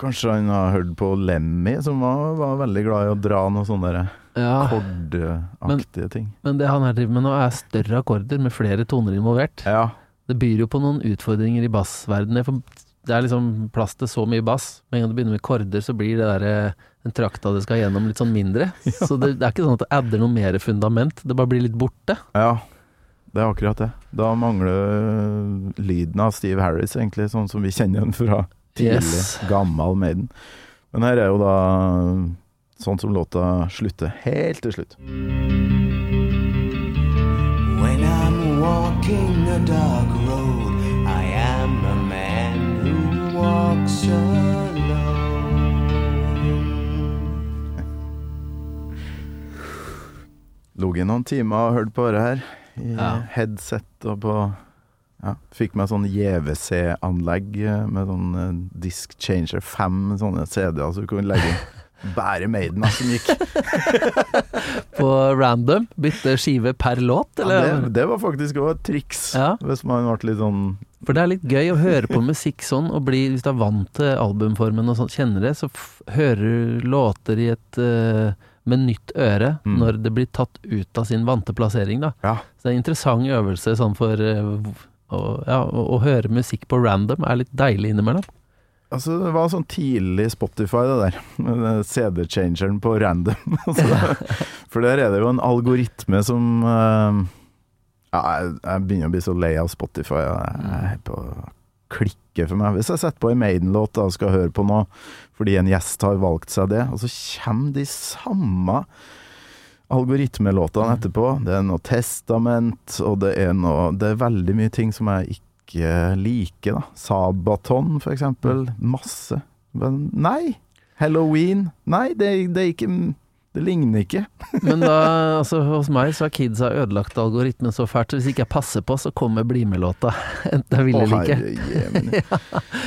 kanskje han har hørt på Lemmy, som var, var veldig glad i å dra noen sånne Ja, kordaktige ting. men det han her driver med nå er større akkorder med flere toner involvert. Ja. Det byr jo på noen utfordringer i bassverdenen. for Det er liksom plass til så mye bass. Med en gang du begynner med korder, så blir det der, den trakta det skal gjennom, litt sånn mindre. Så det, det er ikke sånn at det adder noe mer fundament, det bare blir litt borte. ja, det er akkurat det. Da mangler lyden av Steve Harris, egentlig, sånn som vi kjenner den fra tidlig, Yes. gammel Maiden. Men her er jo da sånn som låta slutter helt til slutt. When I'm walking a dark road, I am a man who walks alone. Lå i noen timer og hørte på det her, i Ja. headset og på ja, Fikk meg sånn JVC-anlegg eh, med sånn disk Disc Changer, fem sånne CD-er så du kunne legge inn. bare Maiden som gikk. På random? Bytte skive per låt, Ja, det, det var faktisk òg et triks, Ja. hvis man ble litt sånn For det er litt gøy å høre på musikk sånn, og bli, hvis du er vant til albumformen og sånn, kjenner det, så hører du låter i et uh, med nytt øre Mm. når det blir tatt ut av sin vante plassering, da. Ja. Så det er en interessant øvelse sånn for eh, å, ja, å, høre musikk på random er litt deilig innimellom. Altså, det var sånn tidlig Spotify, det der. CD-changeren på random. For der er det jo en algoritme som eh, Ja, jeg begynner å bli så lei av Spotify. Jeg er på klikke for meg. Hvis jeg setter på en Maiden-låt og skal høre på noe fordi en gjest har valgt seg det, og så kommer de samme algoritmelåtene etterpå. Det er noe Testament, og det er noe Det er veldig mye ting som jeg ikke liker, da. Sabaton, for eksempel. Masse. Men nei. Halloween. Nei, det, det er ikke Det ligner ikke. Men da, altså hos meg så har kidsa ødelagt algoritmen så fælt, så hvis ikke jeg passer på, så kommer Bli med-låta. Enten jeg vil eller ikke. Jeg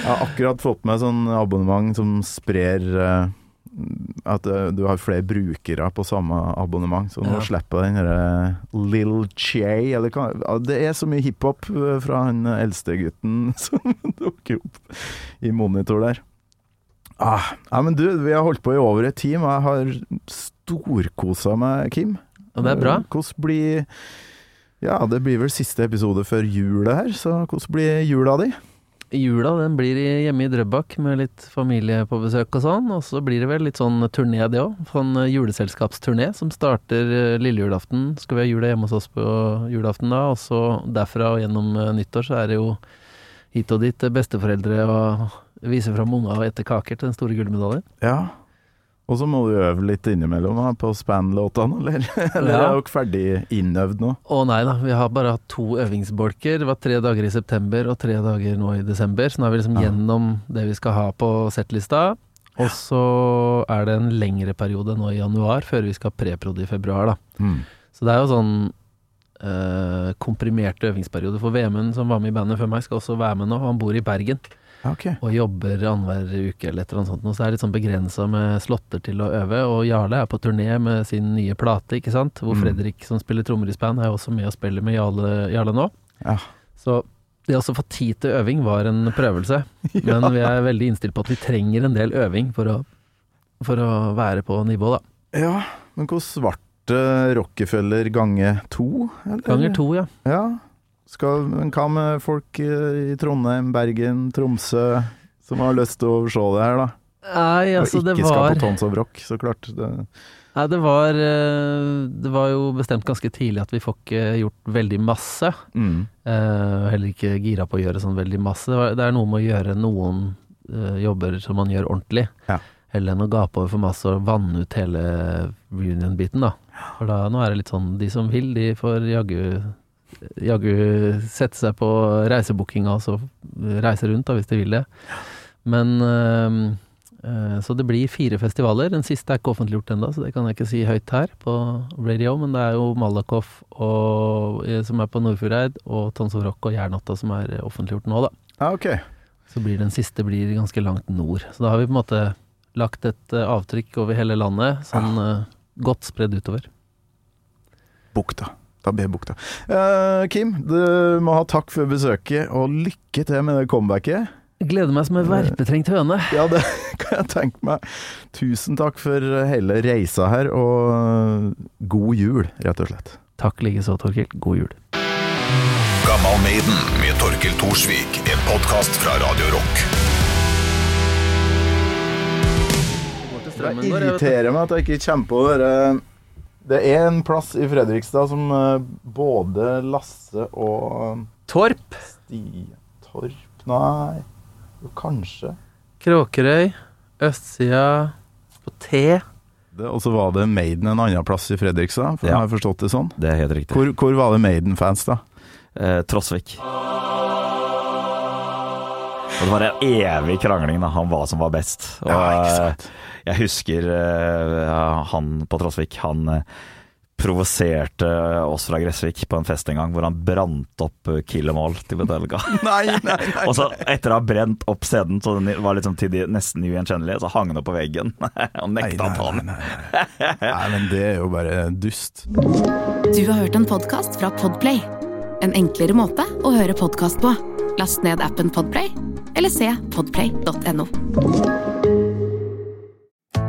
har akkurat fått meg sånn abonnement som sprer eh, at eh, du har flere brukere på samme abonnement, så nå Ja. slipper den derre Lill Che, eller hva Det er så mye hiphop eh, fra han eldste gutten som dukker opp i monitor der. Ah, ja, men du, vi har holdt på i over et team, og jeg har storkosa meg, Kim. Og det er bra. Eh, Hvordan blir Ja, det blir vel siste episode før jul her, så hvordan blir jula di? Jula den blir hjemme i Drøbak med litt familie på besøk og sånn, og så blir det vel litt sånn turné det òg. Sånn eh, juleselskapsturné som starter eh, lille julaften. Skal vi ha jula hjemme hos oss på julaften da, og så derfra og gjennom eh, nyttår så er det jo hit og dit besteforeldre og vise fram unga og ete kaker til den store gullmedaljen. Ja. Og så må du øve litt innimellom da, på span-låtene, eller? Eller Ja. er dere ferdig innøvd nå? Å nei da, vi har bare hatt to øvingsbolker. Det var tre dager i september og tre dager nå i desember. Så nå er vi liksom Ja. gjennom det vi skal ha på settlista. Og så er det en lengre periode nå i januar, før vi skal ha preprod i februar, da. Mm. Så det er jo sånn eh, komprimerte øvingsperiode. For Vemund, som var med i bandet før meg, skal også være med nå. Han bor i Bergen Ja, ok. og jobber annenhver uke eller et eller annet sånt. Og Så er det litt sånn begrensa med slåtter til å øve. Og Jarle er på turné med sin nye plate, ikke sant. Hvor Mm. Fredrik, som spiller trommer i span, er jo også med og spiller med Jarle, Jarle nå. Ja. Så det å få tid til øving var en prøvelse. Men vi er veldig innstilt på at vi trenger en del øving for å, for å være på nivå, da. Ja, men hvor svarte Rockefeller gange to? eller? Ganger to, ja. Ja. Skal, hva med folk eh, i Trondheim, Bergen, Tromsø som har lyst til å se det her, da? Nei, altså og det ikke skal på Tons of Rock, så klart. Det, Nei, det var eh, Det var jo bestemt ganske tidlig at vi får ikke gjort veldig masse. mm. Uh, heller ikke gira på å gjøre sånn veldig masse. Det, er noe med å gjøre noen uh, jobber som man gjør ordentlig, Ja. heller enn å gape over for masse og vanne ut hele reunion-biten, da. For da, nå er det litt sånn, de som vil, de får jaggu Jaggu sette seg på reisebookinga og så reise rundt, da, hvis de vil det. Men eh, eh, Så det blir fire festivaler. Den siste er ikke offentliggjort ennå, så det kan jeg ikke si høyt her på radio. Men det er jo Malakoff og, eh, som er på Nordfjordeid, og Tons of Rock og Jernatta som er offentliggjort nå, da. Ah, ok. Så blir den siste blir ganske langt nord. Så da har vi på en måte lagt et avtrykk over hele landet, sånn ah. godt spredd utover. Bukta. Bukta. Uh, Kim, du må ha takk for besøket, og lykke til med det comebacket. Gleder meg som en verpetrengt høne. Ja, det kan jeg tenke meg. Tusen takk for hele reisa her, og god jul, rett og slett. Takk likeså, Torkild. God jul. Gammal Maiden med Torkild Thorsvik. En podkast fra Radio Rock. Det irriterer meg at jeg ikke kommer på dere Det er en plass i Fredrikstad som eh, både Lasse og Torp, Stian Torp Nei, jo, kanskje. Kråkerøy, østsida på T. Og så var det Maiden en annen plass i Fredrikstad, for Ja. jeg har forstått det sånn. Det er helt riktig. Hvor, hvor var det Maiden-fans, da? Eh, Trosvik. Og det var en evig krangling da, om hva som var best. Og, Ja, ikke eh, sant? Jeg husker eh, han på Trosvik, han eh, provoserte oss fra Gressvik på en fest en gang, hvor han brant opp eh, Kill 'em All til Metallica. Nei, nei, nei. Og så etter å ha brent opp CD-en, så den var liksom til de nesten ugjenkjennelige, så hang den opp på veggen og nekta å ta den. nei, men det er jo bare dust. Du har hørt en podkast fra Podplay. En enklere måte å høre podkast på. Last ned appen Podplay, eller se podplay.no.